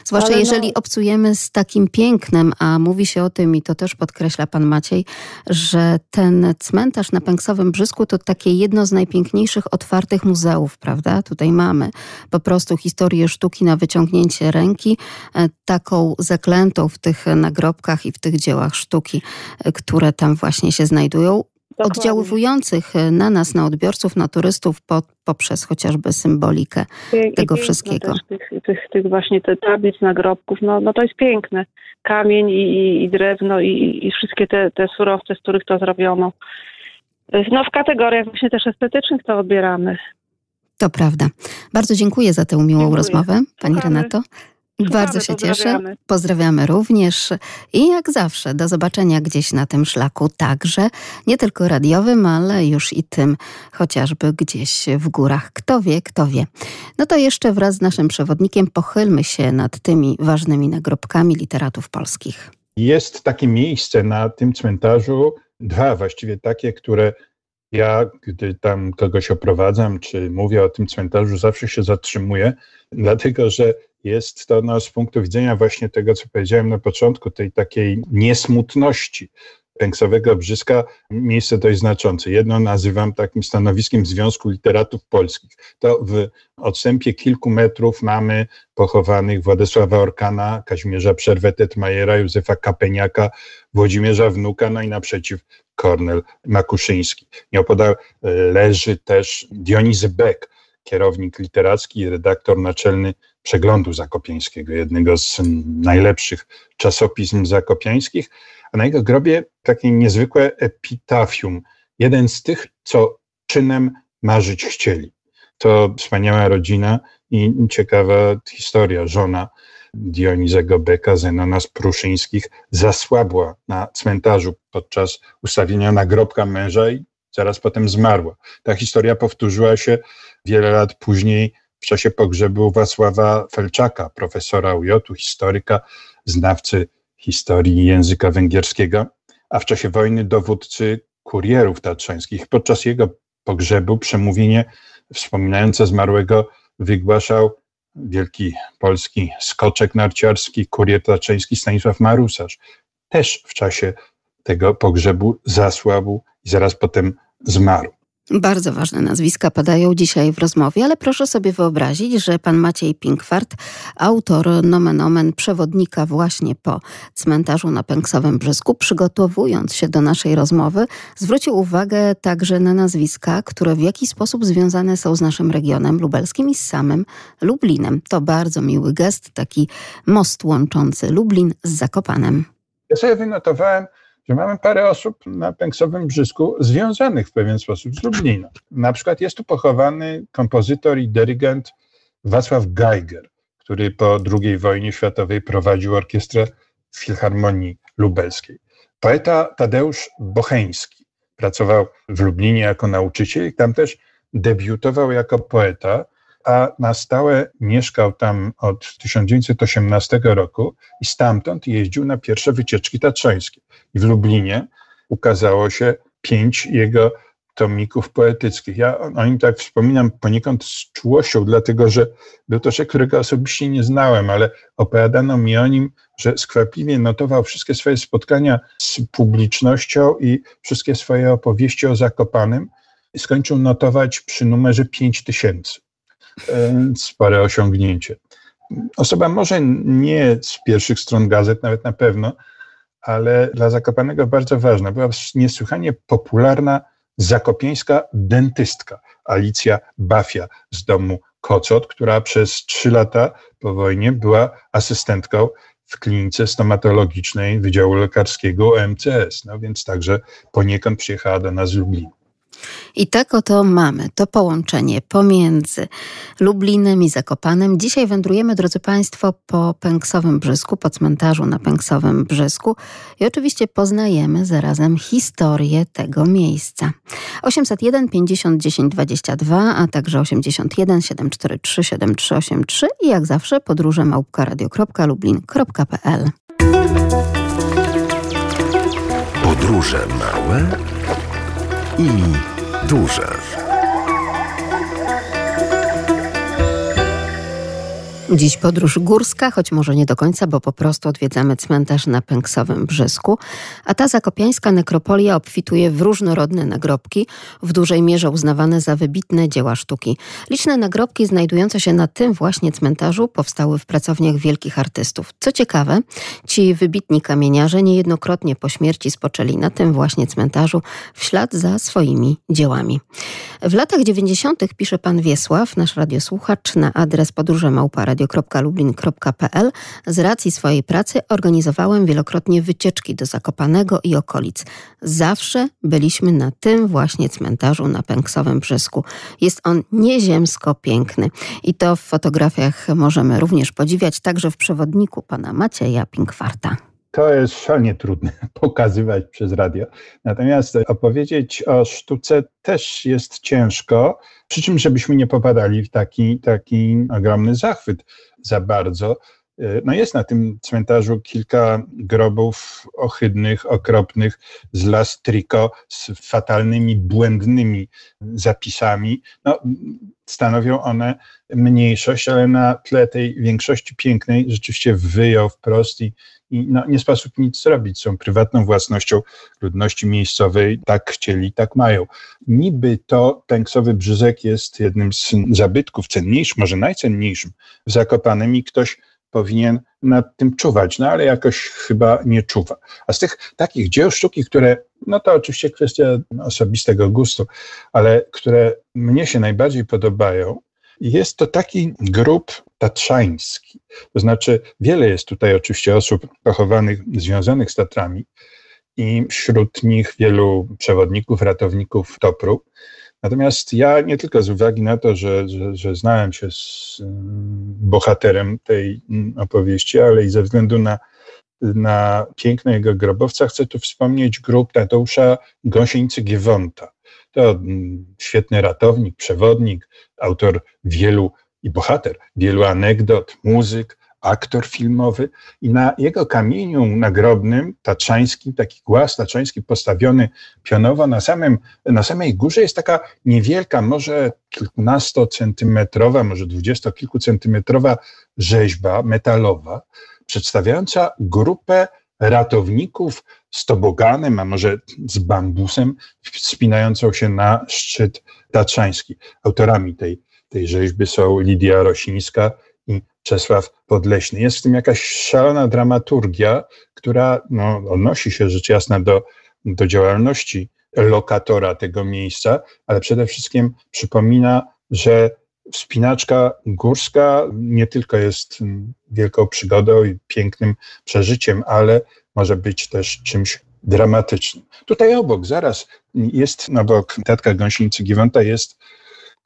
Zwłaszcza no- jeżeli obcujemy z takim pięknem, a mówi się o tym i to też podkreśla pan Maciej, że ten cmentarz na Pęksowym Brzysku to takie jedno z najpiękniejszych otwartych muzeów, prawda? Tutaj mamy po prostu historię sztuki na wyciągnięcie ręki, e, taką zaklętą w tych nagrobkach i w tych dziełach sztuki, e, które tam właśnie się znajdują. Dokładnie. Oddziaływujących e, na nas, na odbiorców, na turystów po, poprzez chociażby symbolikę i tego wszystkiego. Tych, tych, tych właśnie te tablic, nagrobków, no, no to jest piękne. Kamień i, i, i drewno i, i wszystkie te, te surowce, z których to zrobiono. No w kategoriach właśnie też estetycznych to odbieramy. To prawda. Bardzo dziękuję za tę miłą Dziękuję. rozmowę, Pani Słuchamy. Renato. Bardzo się cieszę. pozdrawiamy. Pozdrawiamy również i jak zawsze do zobaczenia gdzieś na tym szlaku także, nie tylko radiowym, ale już i tym chociażby gdzieś w górach. Kto wie, kto wie. No to jeszcze wraz z naszym przewodnikiem pochylmy się nad tymi ważnymi nagrobkami literatów polskich. Jest takie miejsce na tym cmentarzu, dwa właściwie takie, które ja, gdy tam kogoś oprowadzam, czy mówię o tym cmentarzu, zawsze się zatrzymuję, dlatego że jest to no, z punktu widzenia właśnie tego, co powiedziałem na początku, tej takiej niesmutności Pęksowego Brzyska, miejsce dość znaczące. Jedno nazywam takim stanowiskiem Związku Literatów Polskich. To w odstępie kilku metrów mamy pochowanych Władysława Orkana, Kazimierza Przerwę-Tetmajera, Józefa Kapeniaka, Włodzimierza Wnuka, no i naprzeciw Kornel Makuszyński. Nieopodal e, leży też Dionizy Beck, kierownik literacki i redaktor naczelny Przeglądu Zakopiańskiego, jednego z najlepszych czasopism zakopiańskich, a na jego grobie takie niezwykłe epitafium. Jeden z tych, co czynem marzyć chcieli. To wspaniała rodzina i ciekawa historia. Żona Dionizego Beka, Zenona z Pruszyńskich, zasłabła na cmentarzu podczas ustawienia nagrobka męża i zaraz potem zmarła. Ta historia powtórzyła się wiele lat później w czasie pogrzebu Wacława Felczaka, profesora UJ-u, historyka, znawcy historii języka węgierskiego, a w czasie wojny dowódcy kurierów tatrzańskich. Podczas jego pogrzebu przemówienie wspominające zmarłego wygłaszał wielki polski skoczek narciarski, kurier tatrzański Stanisław Marusarz. Też w czasie tego pogrzebu zasłabł i zaraz potem zmarł. Bardzo ważne nazwiska padają dzisiaj w rozmowie, ale proszę sobie wyobrazić, że pan Maciej Pinkwart, autor nomen omen przewodnika właśnie po cmentarzu na Pęksowym Brzysku, przygotowując się do naszej rozmowy, zwrócił uwagę także na nazwiska, które w jakiś sposób związane są z naszym regionem lubelskim i z samym Lublinem. To bardzo miły gest, taki most łączący Lublin z Zakopanem. Ja sobie wynotowałem że mamy parę osób na Pęksowym Brzysku związanych w pewien sposób z Lublinem. Na przykład jest tu pochowany kompozytor i dyrygent Wacław Geiger, który po II wojnie światowej prowadził orkiestrę Filharmonii Lubelskiej. Poeta Tadeusz Bocheński pracował w Lublinie jako nauczyciel i tam też debiutował jako poeta, a na stałe mieszkał tam od 1918 roku i stamtąd jeździł na pierwsze wycieczki tatrzańskie. I w Lublinie ukazało się pięć jego tomików poetyckich. Ja o nim tak wspominam poniekąd z czułością, dlatego że był to człowiek, którego osobiście nie znałem, ale opowiadano mi o nim, że skwapliwie notował wszystkie swoje spotkania z publicznością i wszystkie swoje opowieści o Zakopanym. Skończył notować przy numerze 5000. Spore osiągnięcie. Osoba może nie z pierwszych stron gazet, nawet na pewno, ale dla Zakopanego bardzo ważna. Była niesłychanie popularna zakopiańska dentystka Alicja Bafia z domu Kocot, która przez trzy lata po wojnie była asystentką w klinice stomatologicznej Wydziału Lekarskiego MCS. No więc także poniekąd przyjechała do nas z Lublinu. I tak oto mamy to połączenie pomiędzy Lublinem i Zakopanem. Dzisiaj wędrujemy, drodzy Państwo, po Pęksowym Brzysku, po cmentarzu na Pęksowym Brzysku i oczywiście poznajemy zarazem historię tego miejsca. 801 50 10 22, a także 81 743 7383 i jak zawsze podróże małpka.radio.lublin.pl Podróże małe i duże. Dziś podróż górska, choć może nie do końca, bo po prostu odwiedzamy cmentarz na Pęksowym Brzysku, a ta zakopiańska nekropolia obfituje w różnorodne nagrobki, w dużej mierze uznawane za wybitne dzieła sztuki. Liczne nagrobki znajdujące się na tym właśnie cmentarzu powstały w pracowniach wielkich artystów. Co ciekawe, ci wybitni kamieniarze niejednokrotnie po śmierci spoczęli na tym właśnie cmentarzu w ślad za swoimi dziełami. W latach 90. pisze pan Wiesław, nasz radiosłuchacz, na adres podróże małpa radio.lublin.pl z racji swojej pracy organizowałem wielokrotnie wycieczki do Zakopanego i okolic. Zawsze byliśmy na tym właśnie cmentarzu na Pęksowym Brzysku. Jest on nieziemsko piękny i to w fotografiach możemy również podziwiać, także w przewodniku pana Macieja Pinkwarta to jest szalenie trudne pokazywać przez radio. Natomiast opowiedzieć o sztuce też jest ciężko, przy czym żebyśmy nie popadali w taki, taki ogromny zachwyt za bardzo. No jest na tym cmentarzu kilka grobów ohydnych, okropnych, z las triko, z fatalnymi, błędnymi zapisami. No, stanowią one mniejszość, ale na tle tej większości pięknej rzeczywiście wyjął wprost i, i no, nie sposób nic zrobić. Są prywatną własnością ludności miejscowej, tak chcieli, tak mają. Niby to Tęksowy Brzyzek jest jednym z zabytków cenniejszym, może najcenniejszym w Zakopanem i ktoś powinien nad tym czuwać, no ale jakoś chyba nie czuwa. A z tych takich dzieł sztuki, które, no to oczywiście kwestia osobistego gustu, ale które mnie się najbardziej podobają, jest to taki grup tatrzański. To znaczy, wiele jest tutaj oczywiście osób pochowanych, związanych z Tatrami i wśród nich wielu przewodników, ratowników Topru. Natomiast ja nie tylko z uwagi na to, że, że, że znałem się z mm, bohaterem tej mm, opowieści, ale i ze względu na, na piękno jego grobowca, chcę tu wspomnieć grup Tadeusza Gąsieńcy-Giewonta. To mm, świetny ratownik, przewodnik, autor wielu i bohater wielu anegdot, muzyk, aktor filmowy i na jego kamieniu nagrobnym, tatrzańskim, taki głaz tatrzański postawiony pionowo na, samym, na samej górze jest taka niewielka, może kilkunastocentymetrowa, może dwudziestokilkucentymetrowa rzeźba metalowa, przedstawiająca grupę ratowników z toboganem, a może z bambusem, wspinającą się na szczyt tatrzański. Autorami tej, tej rzeźby są Lidia Rosińska i Czesław Podleśny. Jest w tym jakaś szalona dramaturgia, która no, odnosi się rzecz jasna do, do działalności lokatora tego miejsca, ale przede wszystkim przypomina, że wspinaczka górska nie tylko jest wielką przygodą i pięknym przeżyciem, ale może być też czymś dramatycznym. Tutaj obok, zaraz jest, obok Tatka Gąsienicy Giewonta jest,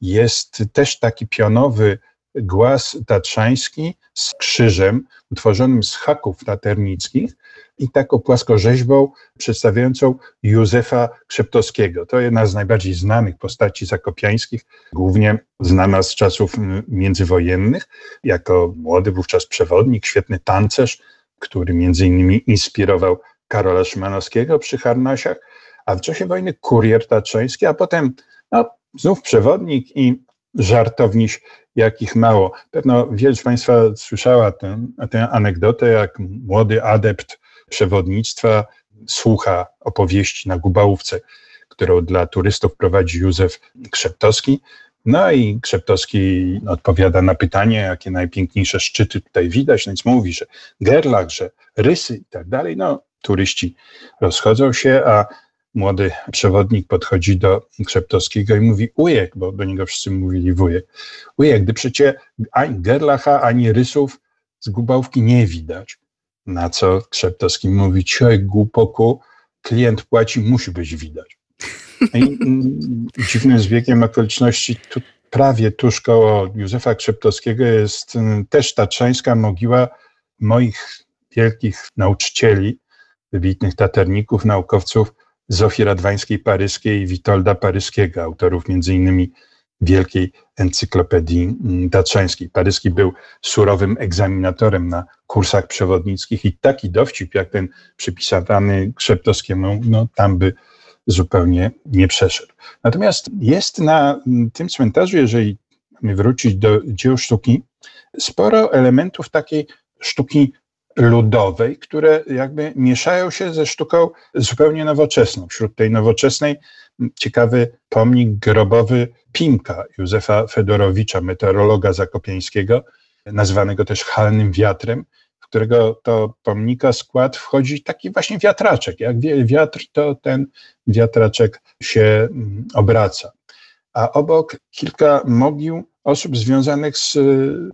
jest też taki pionowy głaz tatrzański z krzyżem utworzonym z haków taternickich i taką płaskorzeźbą przedstawiającą Józefa Krzeptowskiego. To jedna z najbardziej znanych postaci zakopiańskich, głównie znana z czasów międzywojennych, jako młody wówczas przewodnik, świetny tancerz, który między innymi inspirował Karola Szymanowskiego przy Harnasiach, a w czasie wojny kurier tatrzański, a potem no, znów przewodnik i żartowniś, jakich mało. Pewno z Państwa słyszała tę, tę anegdotę, jak młody adept przewodnictwa słucha opowieści na Gubałówce, którą dla turystów prowadzi Józef Krzeptowski. No i Krzeptowski odpowiada na pytanie, jakie najpiękniejsze szczyty tutaj widać, no więc mówi, że Gerlach, że rysy i tak dalej. No, turyści rozchodzą się, a młody przewodnik podchodzi do Krzeptowskiego i mówi ujek, bo do niego wszyscy mówili wujek. Ujek, gdy przecie ani Gerlacha, ani rysów z Gubałówki nie widać. Na co Krzeptowski mówi, cioj głupoku, klient płaci, musi być widać. I dziwnym zbiegiem okoliczności tu, prawie tuż koło Józefa Krzeptowskiego jest mm, też tatrzańska mogiła moich wielkich nauczycieli, wybitnych taterników, naukowców Zofii Radwańskiej-Paryskiej i Witolda Paryskiego, autorów innymi wielkiej encyklopedii mm, tatrzańskiej. Paryski był surowym egzaminatorem na kursach przewodnickich i taki dowcip jak ten przypisany Krzeptowskiemu, no tam by zupełnie nie przeszedł. Natomiast jest na mm, tym cmentarzu, jeżeli wrócić do dzieł sztuki, sporo elementów takiej sztuki ludowej, które jakby mieszają się ze sztuką zupełnie nowoczesną. Wśród tej nowoczesnej ciekawy pomnik grobowy Pimka Józefa Fedorowicza, meteorologa zakopiańskiego, nazwanego też halnym wiatrem, w którego to pomnika skład wchodzi taki właśnie wiatraczek. Jak wiatr, to ten wiatraczek się obraca. A obok kilka mogił osób związanych z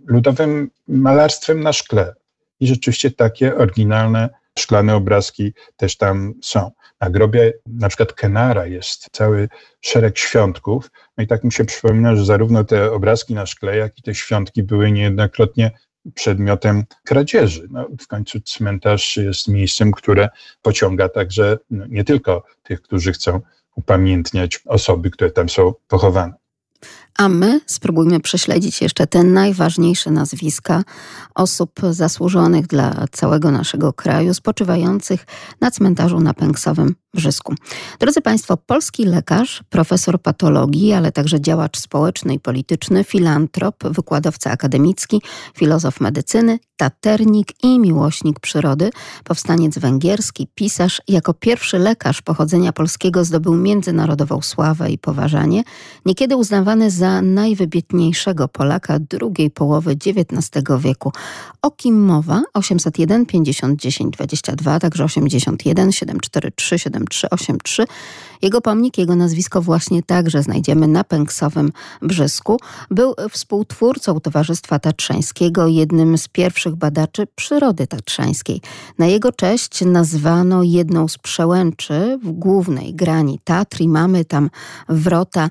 ludowym malarstwem na szkle. I rzeczywiście takie oryginalne szklane obrazki też tam są. Na grobie na przykład Kenara jest cały szereg świątków. No i tak mi się przypomina, że zarówno te obrazki na szkle, jak i te świątki były niejednokrotnie przedmiotem kradzieży. No, w końcu cmentarz jest miejscem, które pociąga także no, nie tylko tych, którzy chcą upamiętniać osoby, które tam są pochowane. A my spróbujmy prześledzić jeszcze te najważniejsze nazwiska osób zasłużonych dla całego naszego kraju, spoczywających na cmentarzu na Pęksowym Brzysku. Drodzy Państwo, polski lekarz, profesor patologii, ale także działacz społeczny i polityczny, filantrop, wykładowca akademicki, filozof medycyny, taternik i miłośnik przyrody, powstaniec węgierski, pisarz, jako pierwszy lekarz pochodzenia polskiego zdobył międzynarodową sławę i poważanie, niekiedy uznawany za najwybitniejszego Polaka drugiej połowy XIX wieku. O kim mowa? 801 50 10 22, także 81 743 7383. Jego pomnik, jego nazwisko właśnie także znajdziemy na Pęksowym Brzysku. Był współtwórcą Towarzystwa Tatrzańskiego, jednym z pierwszych badaczy przyrody tatrzańskiej. Na jego cześć nazwano jedną z przełęczy w głównej grani Tatr mamy tam wrota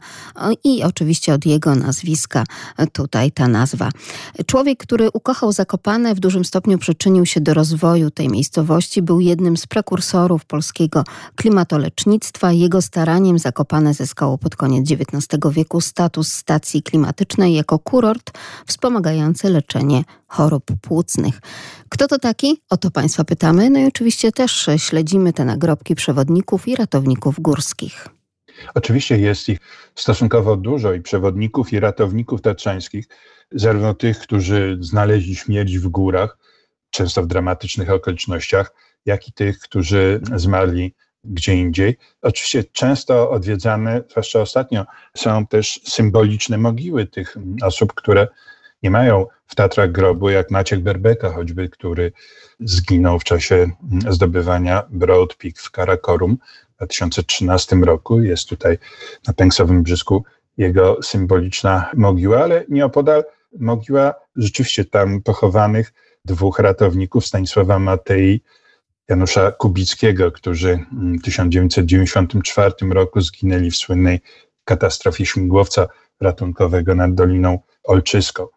i oczywiście od jego nazwiska tutaj ta nazwa. Człowiek, który ukochał Zakopane, w dużym stopniu przyczynił się do rozwoju tej miejscowości, był jednym z prekursorów polskiego klimatolecznictwa. Jego staraniem Zakopane zyskało pod koniec XIX wieku status stacji klimatycznej jako kurort wspomagający leczenie chorób płucnych. Kto to taki? O to Państwa pytamy. No i oczywiście też śledzimy te nagrobki przewodników i ratowników górskich. Oczywiście jest ich stosunkowo dużo i przewodników i ratowników tatrzańskich, zarówno tych, którzy znaleźli śmierć w górach, często w dramatycznych okolicznościach, jak i tych, którzy zmarli gdzie indziej. Oczywiście często odwiedzane, zwłaszcza ostatnio, są też symboliczne mogiły tych osób, które nie mają w Tatrach grobu, jak Maciek Berbeka choćby, który zginął w czasie zdobywania Broad Peak w Karakorum 2013 roku. Jest tutaj na Pęksowym Brzysku jego symboliczna mogiła, ale nieopodal mogiła rzeczywiście tam pochowanych dwóch ratowników, Stanisława Matei Janusza Kubickiego, którzy w 1994 roku zginęli w słynnej katastrofie śmigłowca ratunkowego nad Doliną Olczyską.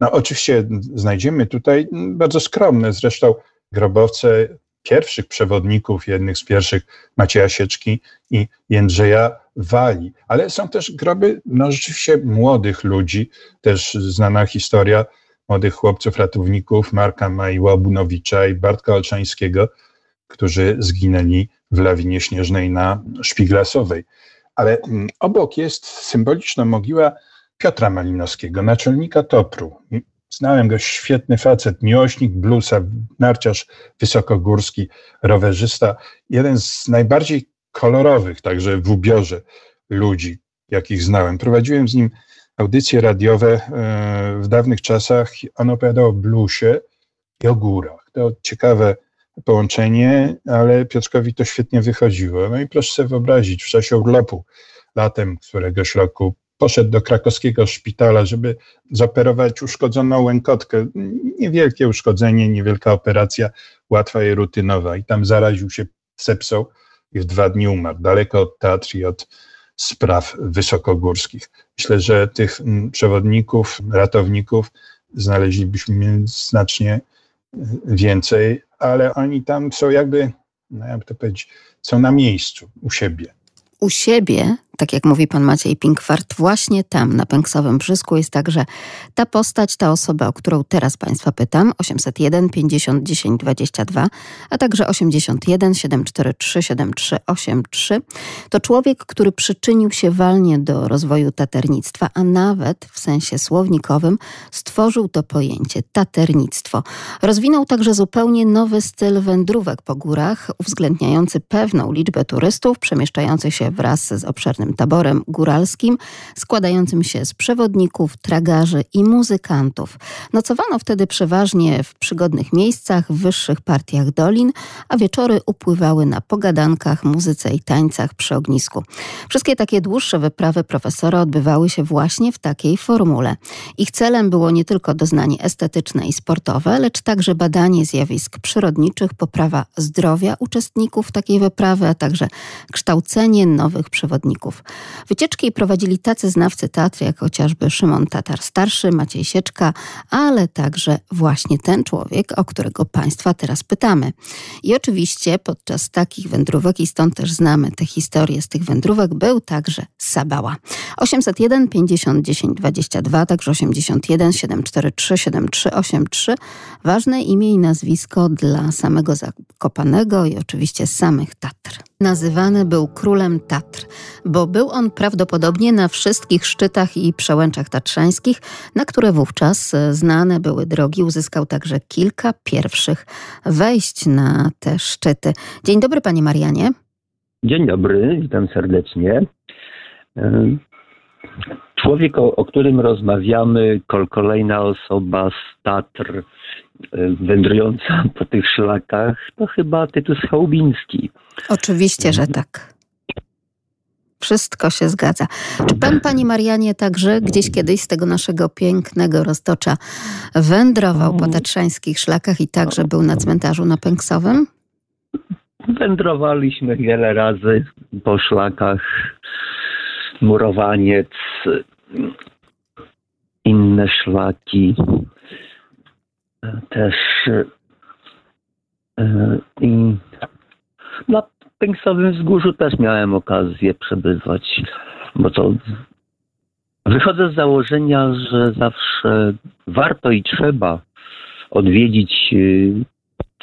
No oczywiście znajdziemy tutaj bardzo skromne zresztą grobowce pierwszych przewodników, jednych z pierwszych Macieja Sieczki i Jędrzeja Wali, ale są też groby no rzeczywiście młodych ludzi, też znana historia młodych chłopców ratowników Marka Majła-Bunowicza i Bartka Olszańskiego, którzy zginęli w lawinie śnieżnej na Szpiglasowej. Ale mm, obok jest symboliczna mogiła Piotra Malinowskiego, naczelnika Topru. Znałem go, świetny facet, miłośnik bluesa, narciarz wysokogórski, rowerzysta. Jeden z najbardziej kolorowych, także w ubiorze ludzi, jakich znałem. Prowadziłem z nim audycje radiowe e, w dawnych czasach. On opowiadał o bluesie i o górach. To ciekawe połączenie, ale Piotrkowi to świetnie wychodziło. No i proszę sobie wyobrazić, w czasie urlopu latem któregoś roku poszedł do krakowskiego szpitala, żeby zoperować uszkodzoną łękotkę. Niewielkie uszkodzenie, niewielka operacja, łatwa i rutynowa. I tam zaraził się sepsą i w dwa dni umarł. Daleko od teatru i od spraw wysokogórskich. Myślę, że tych mm, przewodników, ratowników znaleźlibyśmy znacznie więcej, ale oni tam są jakby, no jakby to powiedzieć, są na miejscu u siebie. U siebie tak jak mówi pan Maciej Pinkwart, właśnie tam, na Pęksowym Brzysku jest także ta postać, ta osoba, o którą teraz państwa pytam, 801 50 10 22, a także 81 743 7383. To człowiek, który przyczynił się walnie do rozwoju taternictwa, a nawet w sensie słownikowym stworzył to pojęcie taternictwo. Rozwinął także zupełnie nowy styl wędrówek po górach, uwzględniający pewną liczbę turystów przemieszczających się wraz z obszernym taborem góralskim składającym się z przewodników, tragarzy i muzykantów. Nocowano wtedy przeważnie w przygodnych miejscach, w wyższych partiach dolin, a wieczory upływały na pogadankach, muzyce i tańcach przy ognisku. Wszystkie takie dłuższe wyprawy profesora odbywały się właśnie w takiej formule. Ich celem było nie tylko doznanie estetyczne i sportowe, lecz także badanie zjawisk przyrodniczych, poprawa zdrowia uczestników takiej wyprawy, a także kształcenie nowych przewodników. Wycieczki prowadzili tacy znawcy teatru, jak chociażby Szymon Tatar Starszy, Maciej Sieczka, ale także właśnie ten człowiek, o którego Państwa teraz pytamy. I oczywiście podczas takich wędrówek, i stąd też znamy te historie z tych wędrówek, był także Sabała. 801 50 10 22, także 81 743 7383. Ważne imię i nazwisko dla samego Zakopanego i oczywiście samych Tatr. Nazywany był królem Tatr, bo był on prawdopodobnie na wszystkich szczytach i przełęczach tatrzańskich, na które wówczas znane były drogi. Uzyskał także kilka pierwszych wejść na te szczyty. Dzień dobry, panie Marianie. Dzień dobry, witam serdecznie. Człowiek, o, o którym rozmawiamy, kolejna osoba z Tatr, wędrująca po tych szlakach, to chyba Tytus Chałubiński. Oczywiście, że tak. Wszystko się zgadza. Czy pan, panie Marianie, także gdzieś kiedyś z tego naszego pięknego roztocza wędrował po tatrzańskich szlakach i także był na cmentarzu na Pęksowym? Wędrowaliśmy wiele razy po szlakach. Murowaniec, inne szlaki. Też e, i na Pęksowym Wzgórzu też miałem okazję przebywać, bo to wychodzę z założenia, że zawsze warto i trzeba odwiedzić y,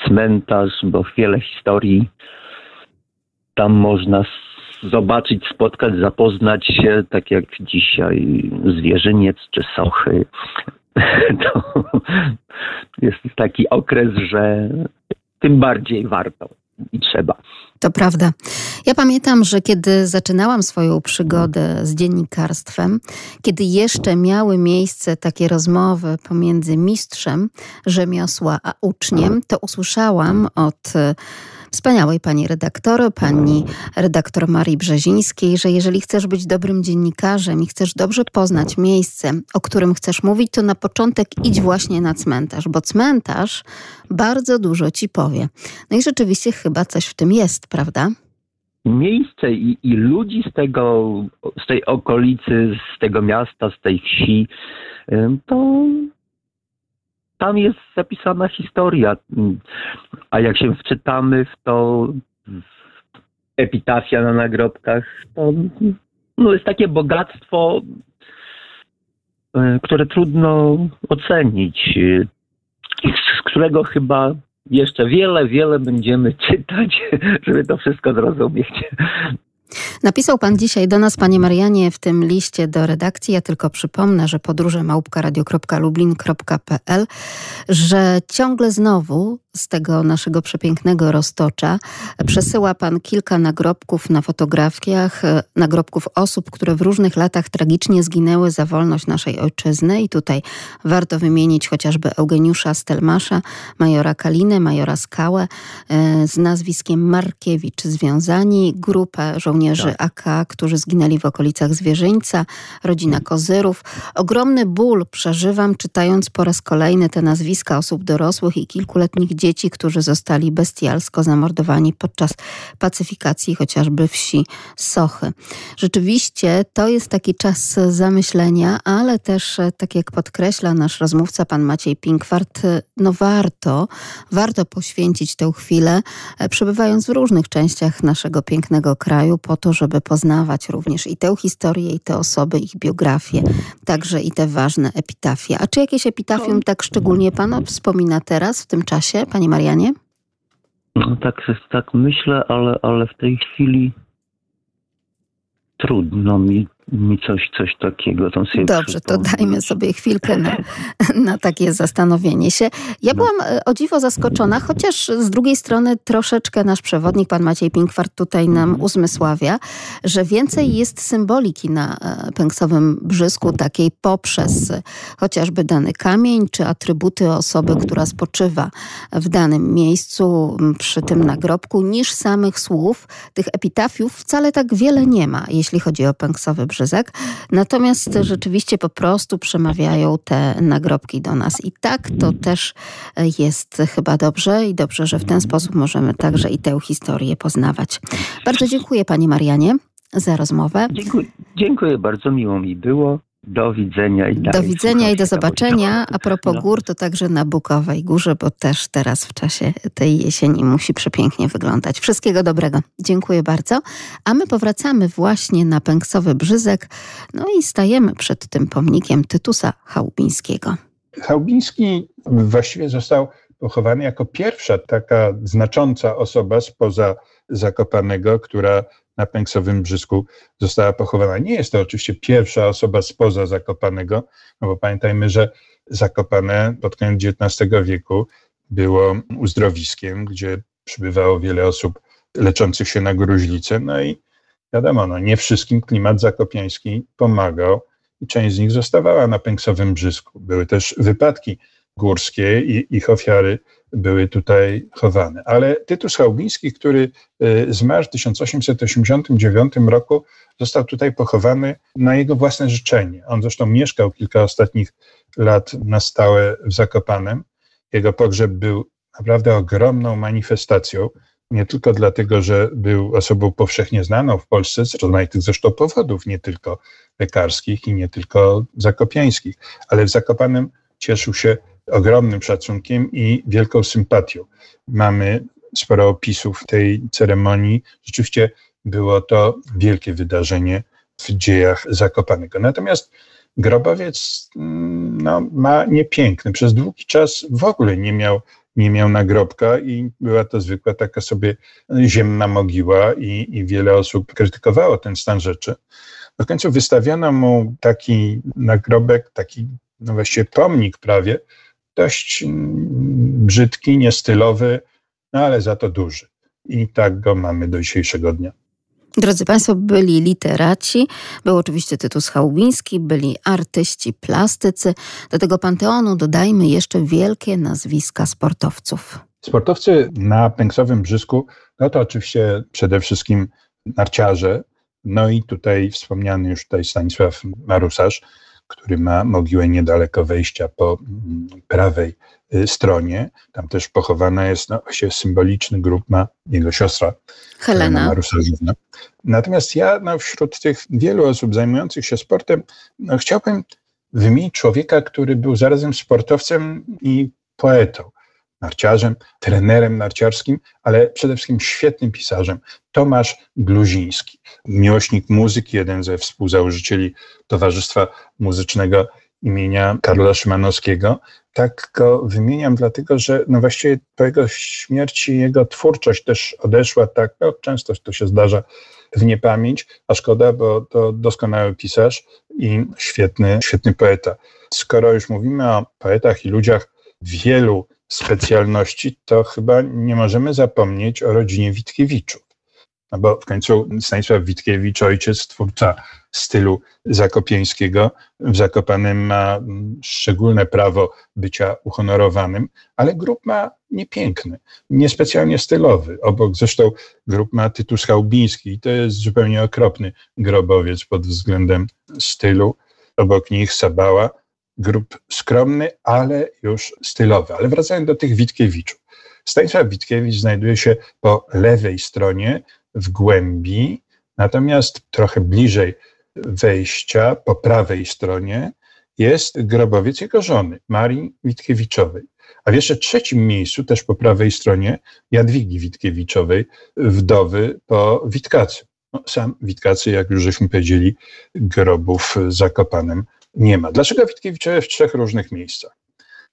cmentarz, bo wiele historii tam można zobaczyć, spotkać, zapoznać się, tak jak dzisiaj Zwierzyniec czy Sochy. To jest taki okres, że tym bardziej warto i trzeba. To prawda. Ja pamiętam, że kiedy zaczynałam swoją przygodę z dziennikarstwem, kiedy jeszcze miały miejsce takie rozmowy pomiędzy mistrzem rzemiosła a uczniem, to usłyszałam od wspaniałej pani redaktor, pani redaktor Marii Brzezińskiej, że jeżeli chcesz być dobrym dziennikarzem i chcesz dobrze poznać miejsce, o którym chcesz mówić, to na początek idź właśnie na cmentarz, bo cmentarz bardzo dużo ci powie. No i rzeczywiście chyba coś w tym jest, prawda? miejsce i, i, ludzi z tego, z tej okolicy, z tego miasta, z tej wsi, to tam jest zapisana historia. A jak się wczytamy w to epitafia na nagrobkach, to no jest takie bogactwo, e, które trudno ocenić, z którego chyba jeszcze wiele, wiele będziemy czytać, żeby to wszystko zrozumieć. Napisał pan dzisiaj do nas, panie Marianie, w tym liście do redakcji. Ja tylko przypomnę, że podróże małpka.radio.lublin.pl, że ciągle znowu z tego naszego przepięknego roztocza przesyła pan kilka nagrobków na fotografiach, nagrobków osób, które w różnych latach tragicznie zginęły za wolność naszej ojczyzny. I tutaj warto wymienić chociażby Eugeniusza Stelmasza, majora Kalinę, majora Skałę, e, z nazwiskiem Markiewicz związani, grupę żołnierzy tak. AK, którzy zginęli w okolicach Zwierzyńca, rodzina Kozyrów. Ogromny ból przeżywam, czytając po raz kolejny te nazwiska osób dorosłych i kilkuletnich dzieci, którzy zostali bestialsko zamordowani podczas pacyfikacji chociażby wsi Sochy. Rzeczywiście to jest taki czas zamyślenia, ale też, tak jak podkreśla nasz rozmówca, pan Maciej Pinkwart, no warto, warto poświęcić tę chwilę, przebywając w różnych częściach naszego pięknego kraju, po to, żeby poznawać również i tę historię, i te osoby, ich biografie, także i te ważne epitafie. A czy jakieś epitafium tak szczególnie Pana wspomina teraz, w tym czasie, Panie Marianie? No tak, tak myślę, ale, ale w tej chwili trudno mi mi coś, coś takiego tam sobie Dobrze, to dajmy sobie chwilkę na, na takie zastanowienie się. Ja no. byłam e, o dziwo zaskoczona, chociaż z drugiej strony troszeczkę nasz przewodnik, pan Maciej Pinkwart, tutaj nam mhm. uzmysławia, że więcej jest symboliki na e, pęksowym brzysku, takiej poprzez chociażby dany kamień, czy atrybuty osoby, która spoczywa w danym miejscu przy tym nagrobku, niż samych słów. Tych epitafiów wcale tak wiele nie ma, jeśli chodzi o pęksowy Natomiast rzeczywiście po prostu przemawiają te nagrobki do nas. I tak to też jest chyba dobrze i dobrze, że w ten sposób możemy także i tę historię poznawać. Bardzo dziękuję Panie Marianie za rozmowę. Dziękuję, dziękuję bardzo, miło mi było. Do widzenia i Do widzenia i do zobaczenia. A propos no. gór, to także na Bukowej Górze, bo też teraz w czasie tej jesieni musi przepięknie wyglądać. Wszystkiego dobrego. Dziękuję bardzo. A my powracamy właśnie na Pęksowy Brzyzek, no i stajemy przed tym pomnikiem Tytusa Chałubińskiego. Chałubiński właściwie został pochowany jako pierwsza taka znacząca osoba spoza Zakopanego, która na Pęksowym Brzysku została pochowana. Nie jest to oczywiście pierwsza osoba spoza Zakopanego, no bo pamiętajmy, że Zakopane pod koniec XIX wieku było uzdrowiskiem, gdzie przybywało wiele osób leczących się na gruźlicę, no i wiadomo, no nie wszystkim klimat zakopiański pomagał i część z nich zostawała na Pęksowym Brzysku. Były też wypadki górskie i ich ofiary były tutaj chowane. Ale Tytus Chałubiński, który zmarł w 1889 roku, został tutaj pochowany na jego własne życzenie. On zresztą mieszkał kilka ostatnich lat na stałe w Zakopanem. Jego pogrzeb był naprawdę ogromną manifestacją, nie tylko dlatego, że był osobą powszechnie znaną w Polsce z rozmaitych zresztą powodów, nie tylko lekarskich i nie tylko zakopiańskich, ale w Zakopanem cieszył się ogromnym szacunkiem i wielką sympatią. Mamy sporo opisów tej ceremonii. Rzeczywiście było to wielkie wydarzenie w dziejach Zakopanego. Natomiast grobowiec mm, no, ma niepiękny. Przez długi czas w ogóle nie miał, nie miał nagrobka i była to zwykła taka sobie ziemna mogiła i, i wiele osób krytykowało ten stan rzeczy. W końcu wystawiono mu taki nagrobek, taki no właściwie pomnik prawie, dość brzydki, niestylowy, no ale za to duży. I tak go mamy do dzisiejszego dnia. Drodzy Państwo, byli literaci, był oczywiście Tytus Chałubiński, byli artyści, plastycy. Do tego panteonu dodajmy jeszcze wielkie nazwiska sportowców. Sportowcy na pęksowym brzysku, no to oczywiście przede wszystkim narciarze, no i tutaj wspomniany już tutaj Stanisław Marusarz, który ma mogiłę niedaleko wejścia po mm, prawej y, stronie. Tam też pochowana jest no, się symboliczny grób ma jego siostra Helena Marusarzówna. Natomiast ja no, wśród tych wielu osób zajmujących się sportem no, chciałbym wymienić człowieka, który był zarazem sportowcem i poetą narciarzem, trenerem narciarskim, ale przede wszystkim świetnym pisarzem. Tomasz Gluziński, miłośnik muzyki, jeden ze współzałożycieli Towarzystwa Muzycznego imienia Karola Szymanowskiego. Tak go wymieniam, dlatego że no właściwie po jego śmierci jego twórczość też odeszła tak, no często to się zdarza w niepamięć, a szkoda, bo to doskonały pisarz i świetny, świetny poeta. Skoro już mówimy o poetach i ludziach wielu specjalności, to chyba nie możemy zapomnieć o rodzinie Witkiewiczów. No bo w końcu Stanisław Witkiewicz, ojciec, twórca stylu zakopieńskiego, w Zakopanem ma szczególne prawo bycia uhonorowanym, ale grup ma niepiękny, niespecjalnie stylowy. Obok zresztą grup ma Tytus Chałbiński i to jest zupełnie okropny grobowiec pod względem stylu. Obok nich Sabała, grup skromny, ale już stylowy. Ale wracając do tych Witkiewiczów. Stanisław Witkiewicz znajduje się po lewej stronie w głębi, natomiast trochę bliżej wejścia, po prawej stronie, jest grobowiec jego żony, Marii Witkiewiczowej. A w jeszcze trzecim miejscu, też po prawej stronie, Jadwigi Witkiewiczowej, wdowy po Witkacy. No, sam Witkacy, jak już żeśmy powiedzieli, grobów zakopanym nie ma. Dlaczego Witkiewiczowie w trzech różnych miejscach?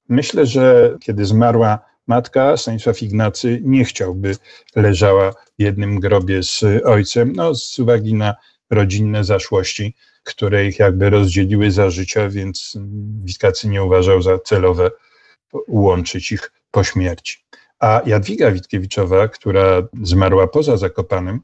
Myślę, że kiedy zmarła matka, Stanisław Ignacy nie chciałby leżała w jednym grobie z ojcem, no z uwagi na rodzinne zaszłości, które ich jakby rozdzieliły za życia, więc Witkacy nie uważał za celowe łączyć ich po śmierci. A Jadwiga Witkiewiczowa, która zmarła poza Zakopanem,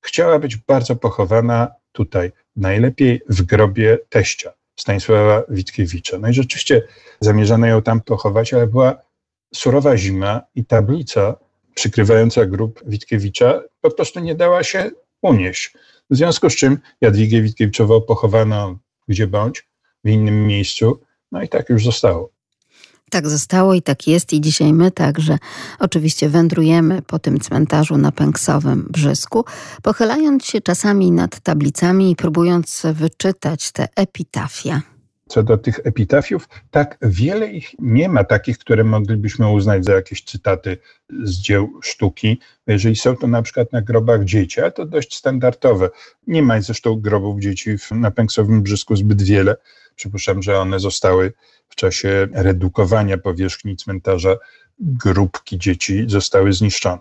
chciała być bardzo pochowana tutaj, najlepiej w grobie teścia. Stanisława Witkiewicza. No i rzeczywiście zamierzano ją tam pochować, ale była surowa zima i tablica przykrywająca grób Witkiewicza po prostu nie dała się unieść. W związku z czym Jadwigę Witkiewiczową pochowano gdzie bądź, w innym miejscu, no i tak już zostało. Tak zostało i tak jest. I dzisiaj my także oczywiście wędrujemy po tym cmentarzu na Pęksowym Brzysku, pochylając się czasami nad tablicami i próbując wyczytać te epitafia. Co do tych epitafiów, tak wiele ich nie ma, takich, które moglibyśmy uznać za jakieś cytaty z dzieł sztuki. Jeżeli są to na przykład na grobach dzieci, to dość standardowe. Nie ma zresztą grobów dzieci na Pęksowym Brzysku zbyt wiele. Przypuszczam, że one zostały w czasie redukowania powierzchni cmentarza grupki dzieci zostały zniszczone.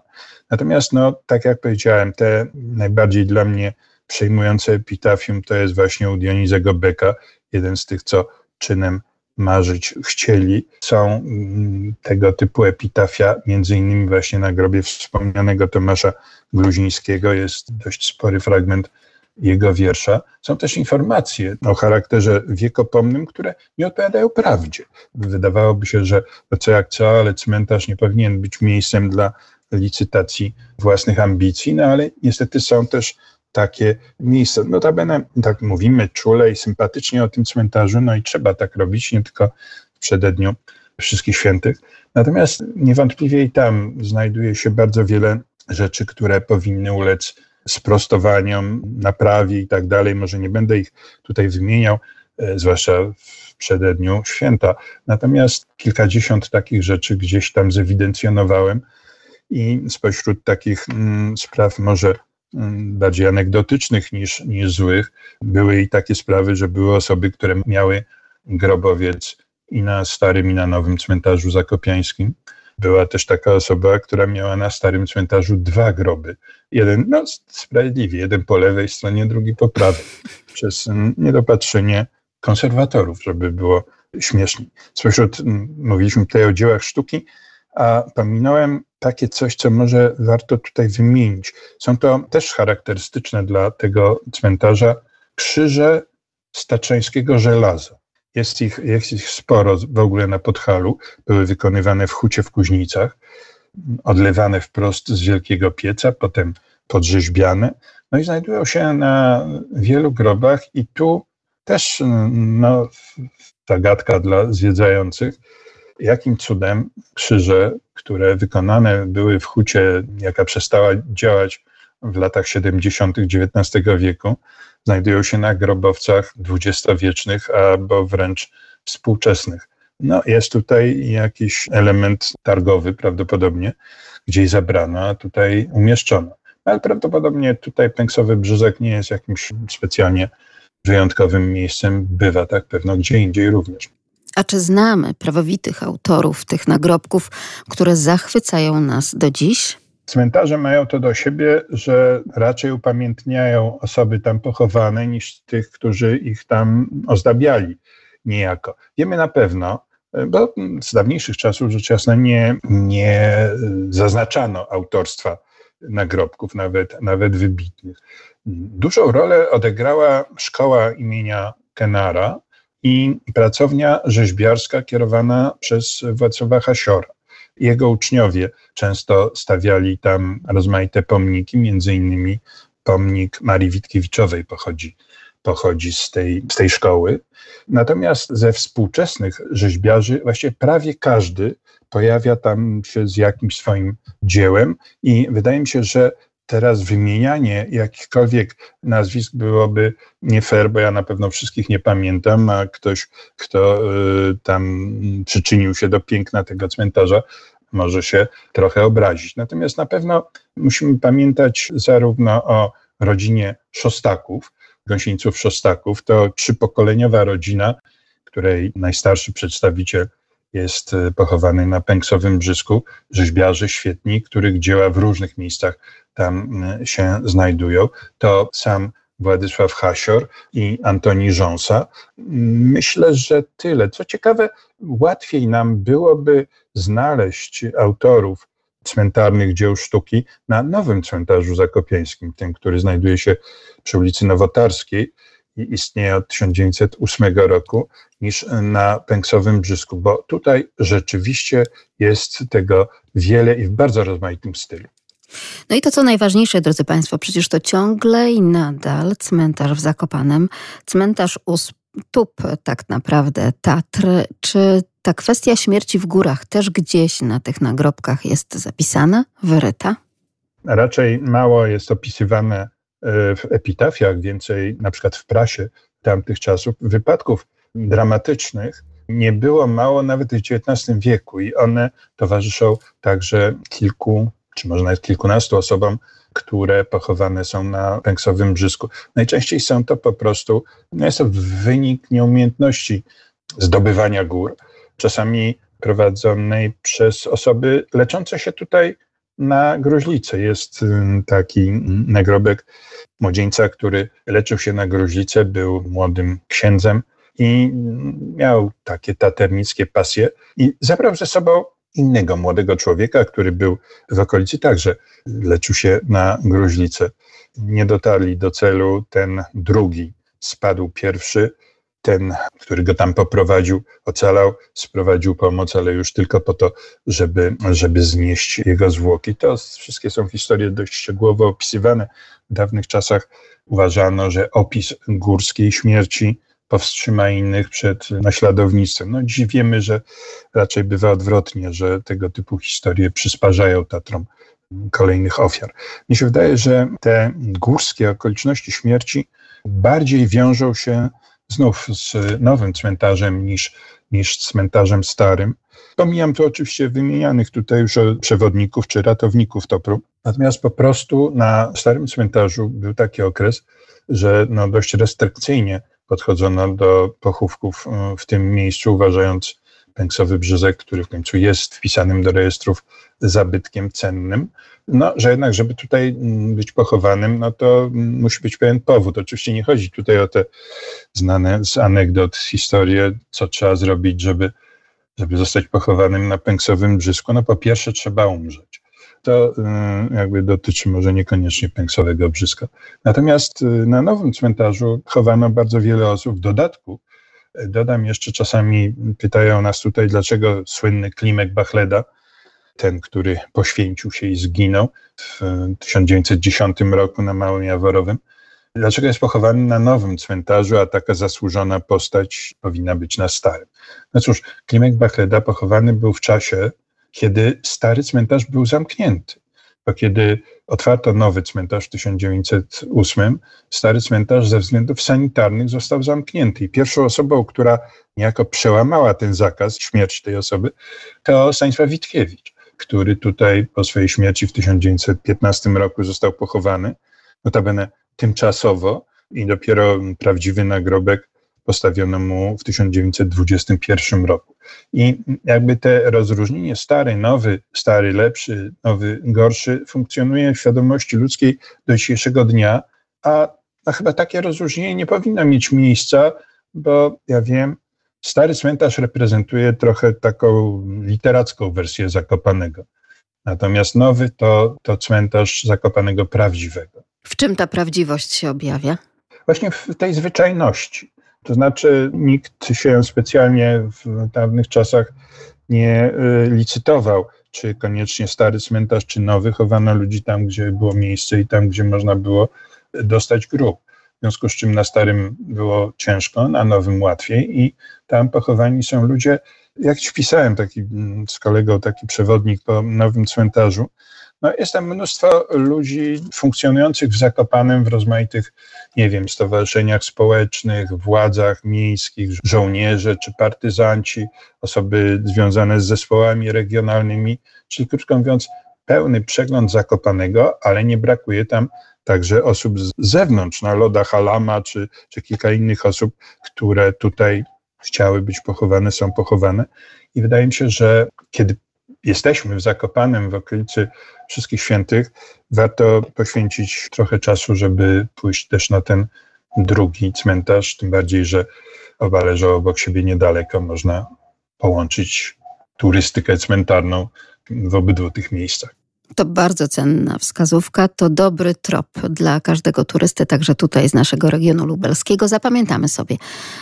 Natomiast, no, tak jak powiedziałem, te najbardziej dla mnie przejmujące epitafium to jest właśnie u Dionizego Beka, jeden z tych, co czynem marzyć chcieli. Są mm, tego typu epitafia, między innymi właśnie na grobie wspomnianego Tomasza Gluzińskiego jest dość spory fragment jego wiersza, są też informacje o charakterze wiekopomnym, które nie odpowiadają prawdzie. Wydawałoby się, że co jak co, ale cmentarz nie powinien być miejscem dla licytacji własnych ambicji, no ale niestety są też takie miejsca. Notabene, tak mówimy czule i sympatycznie o tym cmentarzu, no i trzeba tak robić, nie tylko w przededniu Wszystkich Świętych. Natomiast niewątpliwie i tam znajduje się bardzo wiele rzeczy, które powinny ulec sprostowaniom, naprawie i tak dalej. Może nie będę ich tutaj wymieniał, e, zwłaszcza w przededniu święta. Natomiast kilkadziesiąt takich rzeczy gdzieś tam zewidencjonowałem i spośród takich mm, spraw może bardziej anegdotycznych niż, niż złych, były i takie sprawy, że były osoby, które miały grobowiec i na starym, i na nowym cmentarzu zakopiańskim była też taka osoba, która miała na starym cmentarzu dwa groby. Jeden, no sprawiedliwie, jeden po lewej stronie, drugi po prawej. Przez mm, niedopatrzenie konserwatorów, żeby było śmiesznie. Spośród, mm, mówiliśmy tutaj o dziełach sztuki, a pominąłem takie coś, co może warto tutaj wymienić. Są to też charakterystyczne dla tego cmentarza krzyże staczeńskiego żelaza. Jest ich, jest ich sporo w ogóle na Podhalu. Były wykonywane w hucie w Kuźnicach. odlewane wprost z wielkiego pieca, potem podrzeźbiane. No i znajdują się na wielu grobach i tu też no, zagadka dla zwiedzających, jakim cudem krzyże, które wykonane były w hucie, jaka przestała działać w latach 70. XIX wieku, znajdują się na grobowcach dwudziestowiecznych albo wręcz współczesnych. No, jest tutaj jakiś element targowy prawdopodobnie, gdzieś zabrano, a tutaj umieszczono. Ale prawdopodobnie tutaj pęksowy brzyzek nie jest jakimś specjalnie wyjątkowym miejscem, bywa tak pewno gdzie indziej również. A czy znamy prawowitych autorów tych nagrobków, które zachwycają nas do dziś? Cmentarze mają to do siebie, że raczej upamiętniają osoby tam pochowane niż tych, którzy ich tam ozdabiali niejako. Wiemy na pewno, bo z dawniejszych czasów rzecz jasna nie, nie zaznaczano autorstwa nagrobków, nawet, nawet wybitnych. Dużą rolę odegrała szkoła imienia Kenara i pracownia rzeźbiarska kierowana przez Władysława Hasiora. Jego uczniowie często stawiali tam rozmaite pomniki, między innymi pomnik Marii Witkiewiczowej pochodzi, pochodzi z, tej, z tej szkoły. Natomiast ze współczesnych rzeźbiarzy właściwie prawie każdy pojawia tam się z jakimś swoim dziełem i wydaje mi się, że teraz wymienianie jakichkolwiek nazwisk byłoby nie fair, bo ja na pewno wszystkich nie pamiętam, a ktoś, kto y, tam przyczynił się do piękna tego cmentarza, może się trochę obrazić. Natomiast na pewno musimy pamiętać zarówno o rodzinie Szostaków, gąsieńców Szostaków, to trzypokoleniowa rodzina, której najstarszy przedstawiciel jest y, pochowany na Pęksowym Brzysku, rzeźbiarze świetni, których dzieła w różnych miejscach tam y, się znajdują. To sam Władysław Hasior i Antoni Rząsa. Myślę, że tyle. Co ciekawe, łatwiej nam byłoby znaleźć autorów cmentarnych dzieł sztuki na nowym cmentarzu zakopiańskim, tym, który znajduje się przy ulicy Nowotarskiej i istnieje od 1908 roku, niż na Pęksowym Brzysku, bo tutaj rzeczywiście jest tego wiele i w bardzo rozmaitym stylu. No i to, co najważniejsze, drodzy Państwo, przecież to ciągle i nadal cmentarz w Zakopanem, cmentarz u stóp tak naprawdę Tatr. Czy ta kwestia śmierci w górach też gdzieś na tych nagrobkach jest zapisana, wyryta? Raczej mało jest opisywane w epitafiach, więcej na przykład w prasie tamtych czasów wypadków dramatycznych. Nie było mało nawet w XIX wieku i one towarzyszą także kilku czy może nawet kilkunastu osobom, które pochowane są na Pęksowym Brzysku. Najczęściej są to po prostu, no jest to wynik nieumiejętności zdobywania gór, czasami prowadzonej przez osoby leczące się tutaj na gruźlicę. Jest taki nagrobek młodzieńca, który leczył się na gruźlicę, był młodym księdzem i miał takie taternickie pasje i zabrał ze sobą innego młodego człowieka, który był w okolicy także leczył się na gruźlicę. Nie dotarli do celu, ten drugi spadł pierwszy, ten, który go tam poprowadził, ocalał, sprowadził pomoc, ale już tylko po to, żeby, żeby znieść jego zwłoki. To wszystkie są historie dość szczegółowo opisywane. W dawnych czasach uważano, że opis górskiej śmierci powstrzyma innych przed naśladownictwem. No dziś wiemy, że raczej bywa odwrotnie, że tego typu historie przysparzają Tatrom kolejnych ofiar. Mi się wydaje, że te górskie okoliczności śmierci bardziej wiążą się znów z nowym cmentarzem niż, niż cmentarzem starym. Pomijam tu oczywiście wymienianych tutaj już przewodników czy ratowników topru. Natomiast po prostu na starym cmentarzu był taki okres, że no dość restrykcyjnie podchodzono do pochówków e, w tym miejscu, uważając pęksowy brzezek, który w końcu jest wpisanym do rejestrów zabytkiem cennym, no, że jednak, żeby tutaj mm, być pochowanym, no to musi być pewien powód. Oczywiście nie chodzi tutaj o te znane z anegdot historie, co trzeba zrobić, żeby, żeby zostać pochowanym na pęksowym brzysku. No po pierwsze trzeba umrzeć to y, jakby dotyczy może niekoniecznie pęksowego brzyska. Natomiast y, na nowym cmentarzu chowano bardzo wiele osób. W dodatku dodam jeszcze, czasami pytają nas tutaj, dlaczego słynny Klimek Bachleda ten, który poświęcił się i zginął w 1910 roku na Małym Jaworowym. Dlaczego jest pochowany na nowym cmentarzu, a taka zasłużona postać powinna być na starym? No cóż, Klimek Bachleda pochowany był w czasie, kiedy stary cmentarz był zamknięty. Bo kiedy otwarto nowy cmentarz w 1908, stary cmentarz ze względów sanitarnych został zamknięty. I pierwszą osobą, która niejako przełamała ten zakaz, śmierć tej osoby, to Stanisław Witkiewicz, który tutaj po swojej śmierci w 1915 roku został pochowany. Notabene tymczasowo i dopiero prawdziwy nagrobek postawiono mu w 1921 roku. I jakby te rozróżnienie stary, nowy, stary, lepszy, nowy, gorszy funkcjonuje w świadomości ludzkiej do dzisiejszego dnia, a no chyba takie rozróżnienie nie powinno mieć miejsca, bo ja wiem, stary cmentarz reprezentuje trochę taką literacką wersję Zakopanego. Natomiast nowy to, to cmentarz Zakopanego prawdziwego. W czym ta prawdziwość się objawia? Właśnie w tej zwyczajności. To znaczy, nikt się specjalnie w dawnych czasach nie y, licytował, czy koniecznie stary cmentarz, czy nowy. Chowano ludzi tam, gdzie było miejsce i tam, gdzie można było dostać grób. W związku z czym na starym było ciężko, na nowym łatwiej i tam pochowani są ludzie, jak ci pisałem taki, mm, z kolegą taki przewodnik po nowym cmentarzu, no, jest tam mnóstwo ludzi funkcjonujących w Zakopanem w rozmaitych, nie wiem, stowarzyszeniach społecznych, władzach miejskich, żołnierze czy partyzanci, osoby związane z zespołami regionalnymi, czyli krótko mówiąc, pełny przegląd Zakopanego, ale nie brakuje tam także osób z zewnątrz, na Loda Halama czy, czy kilka innych osób, które tutaj chciały być pochowane, są pochowane. I wydaje mi się, że kiedy jesteśmy w Zakopanem, w okolicy Wszystkich Świętych, warto poświęcić trochę czasu, żeby pójść też na ten drugi cmentarz, tym bardziej, że oba leżą obok siebie niedaleko, można połączyć turystykę cmentarną w obydwu tych miejscach. To bardzo cenna wskazówka, to dobry trop dla każdego turysty, także tutaj z naszego regionu lubelskiego. Zapamiętamy sobie,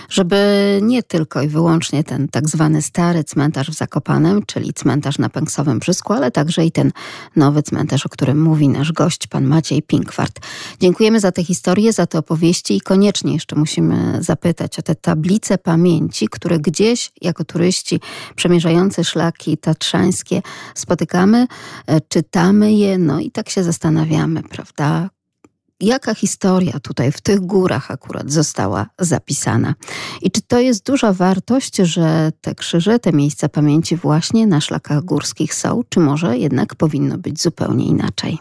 żeby nie tylko i wyłącznie ten tak zwany stary cmentarz w Zakopanem, czyli cmentarz na Pęksowym Brzysku, ale także i ten nowy cmentarz, o którym mówi nasz gość, pan Maciej Pinkwart. Dziękujemy za tę historię, za te opowieści i koniecznie jeszcze musimy zapytać o te tablice pamięci, które gdzieś jako turyści przemierzający szlaki tatrzańskie spotykamy. Czy czytamy je, no i tak się zastanawiamy, prawda? Jaka historia tutaj w tych górach akurat została zapisana? I czy to jest duża wartość, że te krzyże, te miejsca pamięci właśnie na szlakach górskich są, czy może jednak powinno być zupełnie inaczej?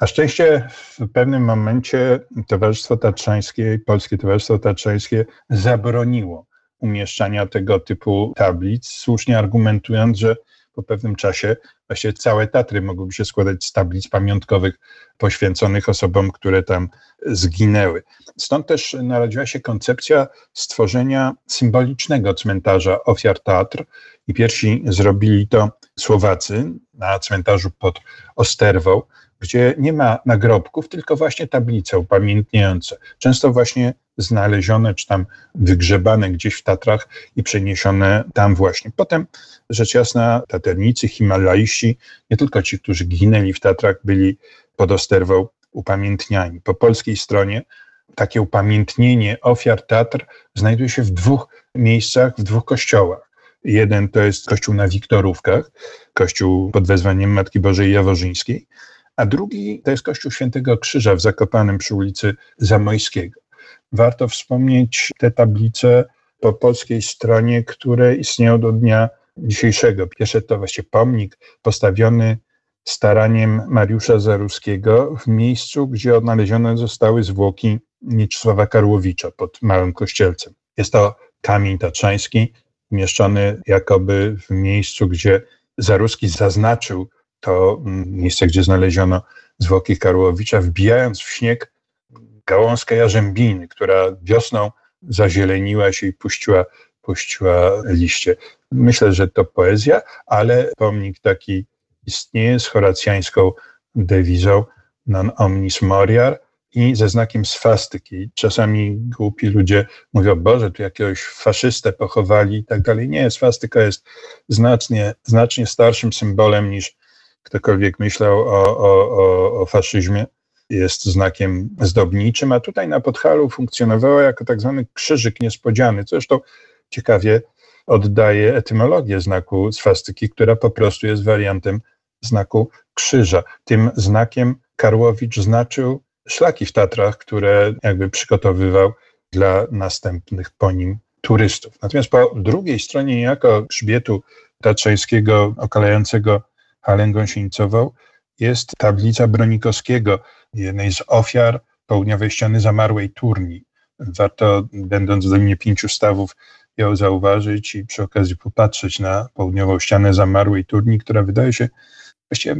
Na szczęście w pewnym momencie Towarzystwo Tatrzańskie, Polskie Towarzystwo Tatrzańskie zabroniło umieszczania tego typu tablic, słusznie argumentując, że po pewnym czasie właściwie całe Tatry mogłyby się składać z tablic pamiątkowych poświęconych osobom, które tam zginęły. Stąd też narodziła się koncepcja stworzenia symbolicznego cmentarza ofiar Tatr i pierwsi zrobili to Słowacy na cmentarzu pod Osterwą, gdzie nie ma nagrobków, tylko właśnie tablice upamiętniające. Często właśnie znalezione czy tam wygrzebane gdzieś w Tatrach i przeniesione tam właśnie. Potem, rzecz jasna, taternicy, himalaiści, nie tylko ci, którzy ginęli w Tatrach, byli pod Osterwą upamiętniani. Po polskiej stronie takie upamiętnienie ofiar Tatr znajduje się w dwóch miejscach, w dwóch kościołach. Jeden to jest kościół na Wiktorówkach, kościół pod wezwaniem Matki Bożej Jaworzyńskiej, a drugi to jest kościół Świętego Krzyża w Zakopanem przy ulicy Zamojskiego. Warto wspomnieć te tablice po polskiej stronie, które istnieją do dnia dzisiejszego. Pierwsze to właściwie pomnik postawiony staraniem Mariusza Zaruskiego w miejscu, gdzie odnalezione zostały zwłoki Mieczysława Karłowicza pod Małym Kościelcem. Jest to kamień tatrzański, umieszczony jakoby w miejscu, gdzie Zaruski zaznaczył to mm, miejsce, gdzie znaleziono zwłoki Karłowicza, wbijając w śnieg gałązkę jarzębiny, która wiosną zazieleniła się i puściła, puściła liście. Myślę, że to poezja, ale pomnik taki istnieje z horacjańską dewizą non omnis moriar i ze znakiem swastyki. Czasami głupi ludzie mówią, Boże, tu jakiegoś faszystę pochowali i tak dalej. Nie, swastyka jest znacznie, znacznie starszym symbolem niż ktokolwiek myślał o, o, o, o faszyzmie, jest znakiem zdobniczym, a tutaj na Podhalu funkcjonowała jako tak zwany krzyżyk niespodziany, co zresztą ciekawie oddaje etymologię znaku swastyki, która po prostu jest wariantem znaku krzyża. Tym znakiem Karłowicz znaczył szlaki w Tatrach, które jakby przygotowywał dla następnych po nim turystów. Natomiast po drugiej stronie niejako grzbietu tatrzańskiego okalającego halę gąsienicową jest tablica Bronikowskiego, jednej z ofiar południowej ściany zamarłej Turni. Warto, będąc w Dolinie Pięciu Stawów, ją zauważyć i przy okazji popatrzeć na południową ścianę zamarłej Turni, która wydaje się właściwie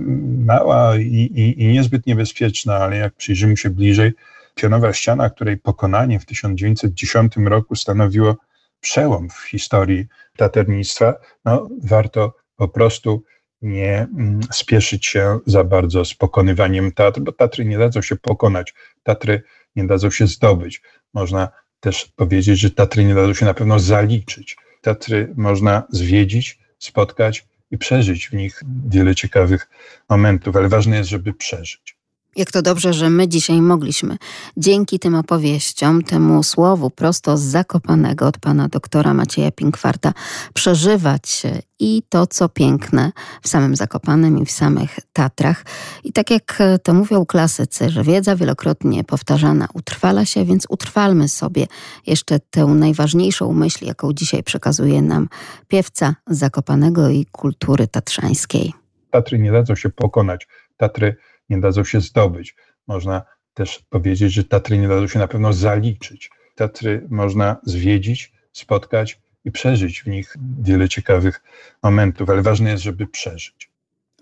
mała i, i, i niezbyt niebezpieczna, ale jak przyjrzymy się bliżej, pionowa ściana, której pokonanie w 1910 roku stanowiło przełom w historii taternictwa, no, warto po prostu nie mm, spieszyć się za bardzo z pokonywaniem Tatr, bo Tatry nie dadzą się pokonać, Tatry nie dadzą się zdobyć. Można też powiedzieć, że Tatry nie dadzą się na pewno zaliczyć. Tatry można zwiedzić, spotkać i przeżyć w nich wiele ciekawych momentów, ale ważne jest, żeby przeżyć. Jak to dobrze, że my dzisiaj mogliśmy dzięki tym opowieściom, temu słowu prosto z Zakopanego od pana doktora Macieja Pinkwarta przeżywać i to, co piękne w samym Zakopanem i w samych Tatrach. I tak jak to mówią klasycy, że wiedza wielokrotnie powtarzana utrwala się, więc utrwalmy sobie jeszcze tę najważniejszą myśl, jaką dzisiaj przekazuje nam piewca Zakopanego i kultury tatrzańskiej. Tatry nie dadzą się pokonać. Tatry nie dadzą się zdobyć. Można też powiedzieć, że Tatry nie dadzą się na pewno zaliczyć. Tatry można zwiedzić, spotkać i przeżyć w nich wiele ciekawych momentów, ale ważne jest, żeby przeżyć.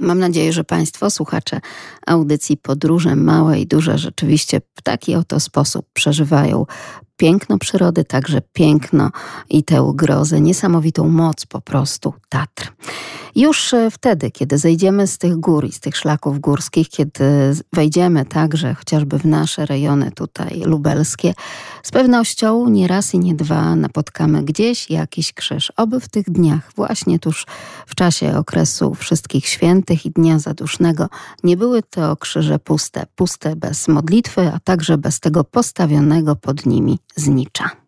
Mam nadzieję, że Państwo, słuchacze audycji Podróże Małe i Duże, rzeczywiście w taki oto sposób przeżywają piękno przyrody, także piękno i tę grozę, niesamowitą moc po prostu Tatr. Już e, wtedy, kiedy zejdziemy z tych gór i z tych szlaków górskich, kiedy wejdziemy także chociażby w nasze rejony tutaj lubelskie, z pewnością nie raz i nie dwa napotkamy gdzieś jakiś krzyż. Oby w tych dniach, właśnie tuż w czasie okresu Wszystkich Świętych i Dnia Zadusznego, nie były to krzyże puste, puste bez modlitwy, a także bez tego postawionego pod nimi znicza.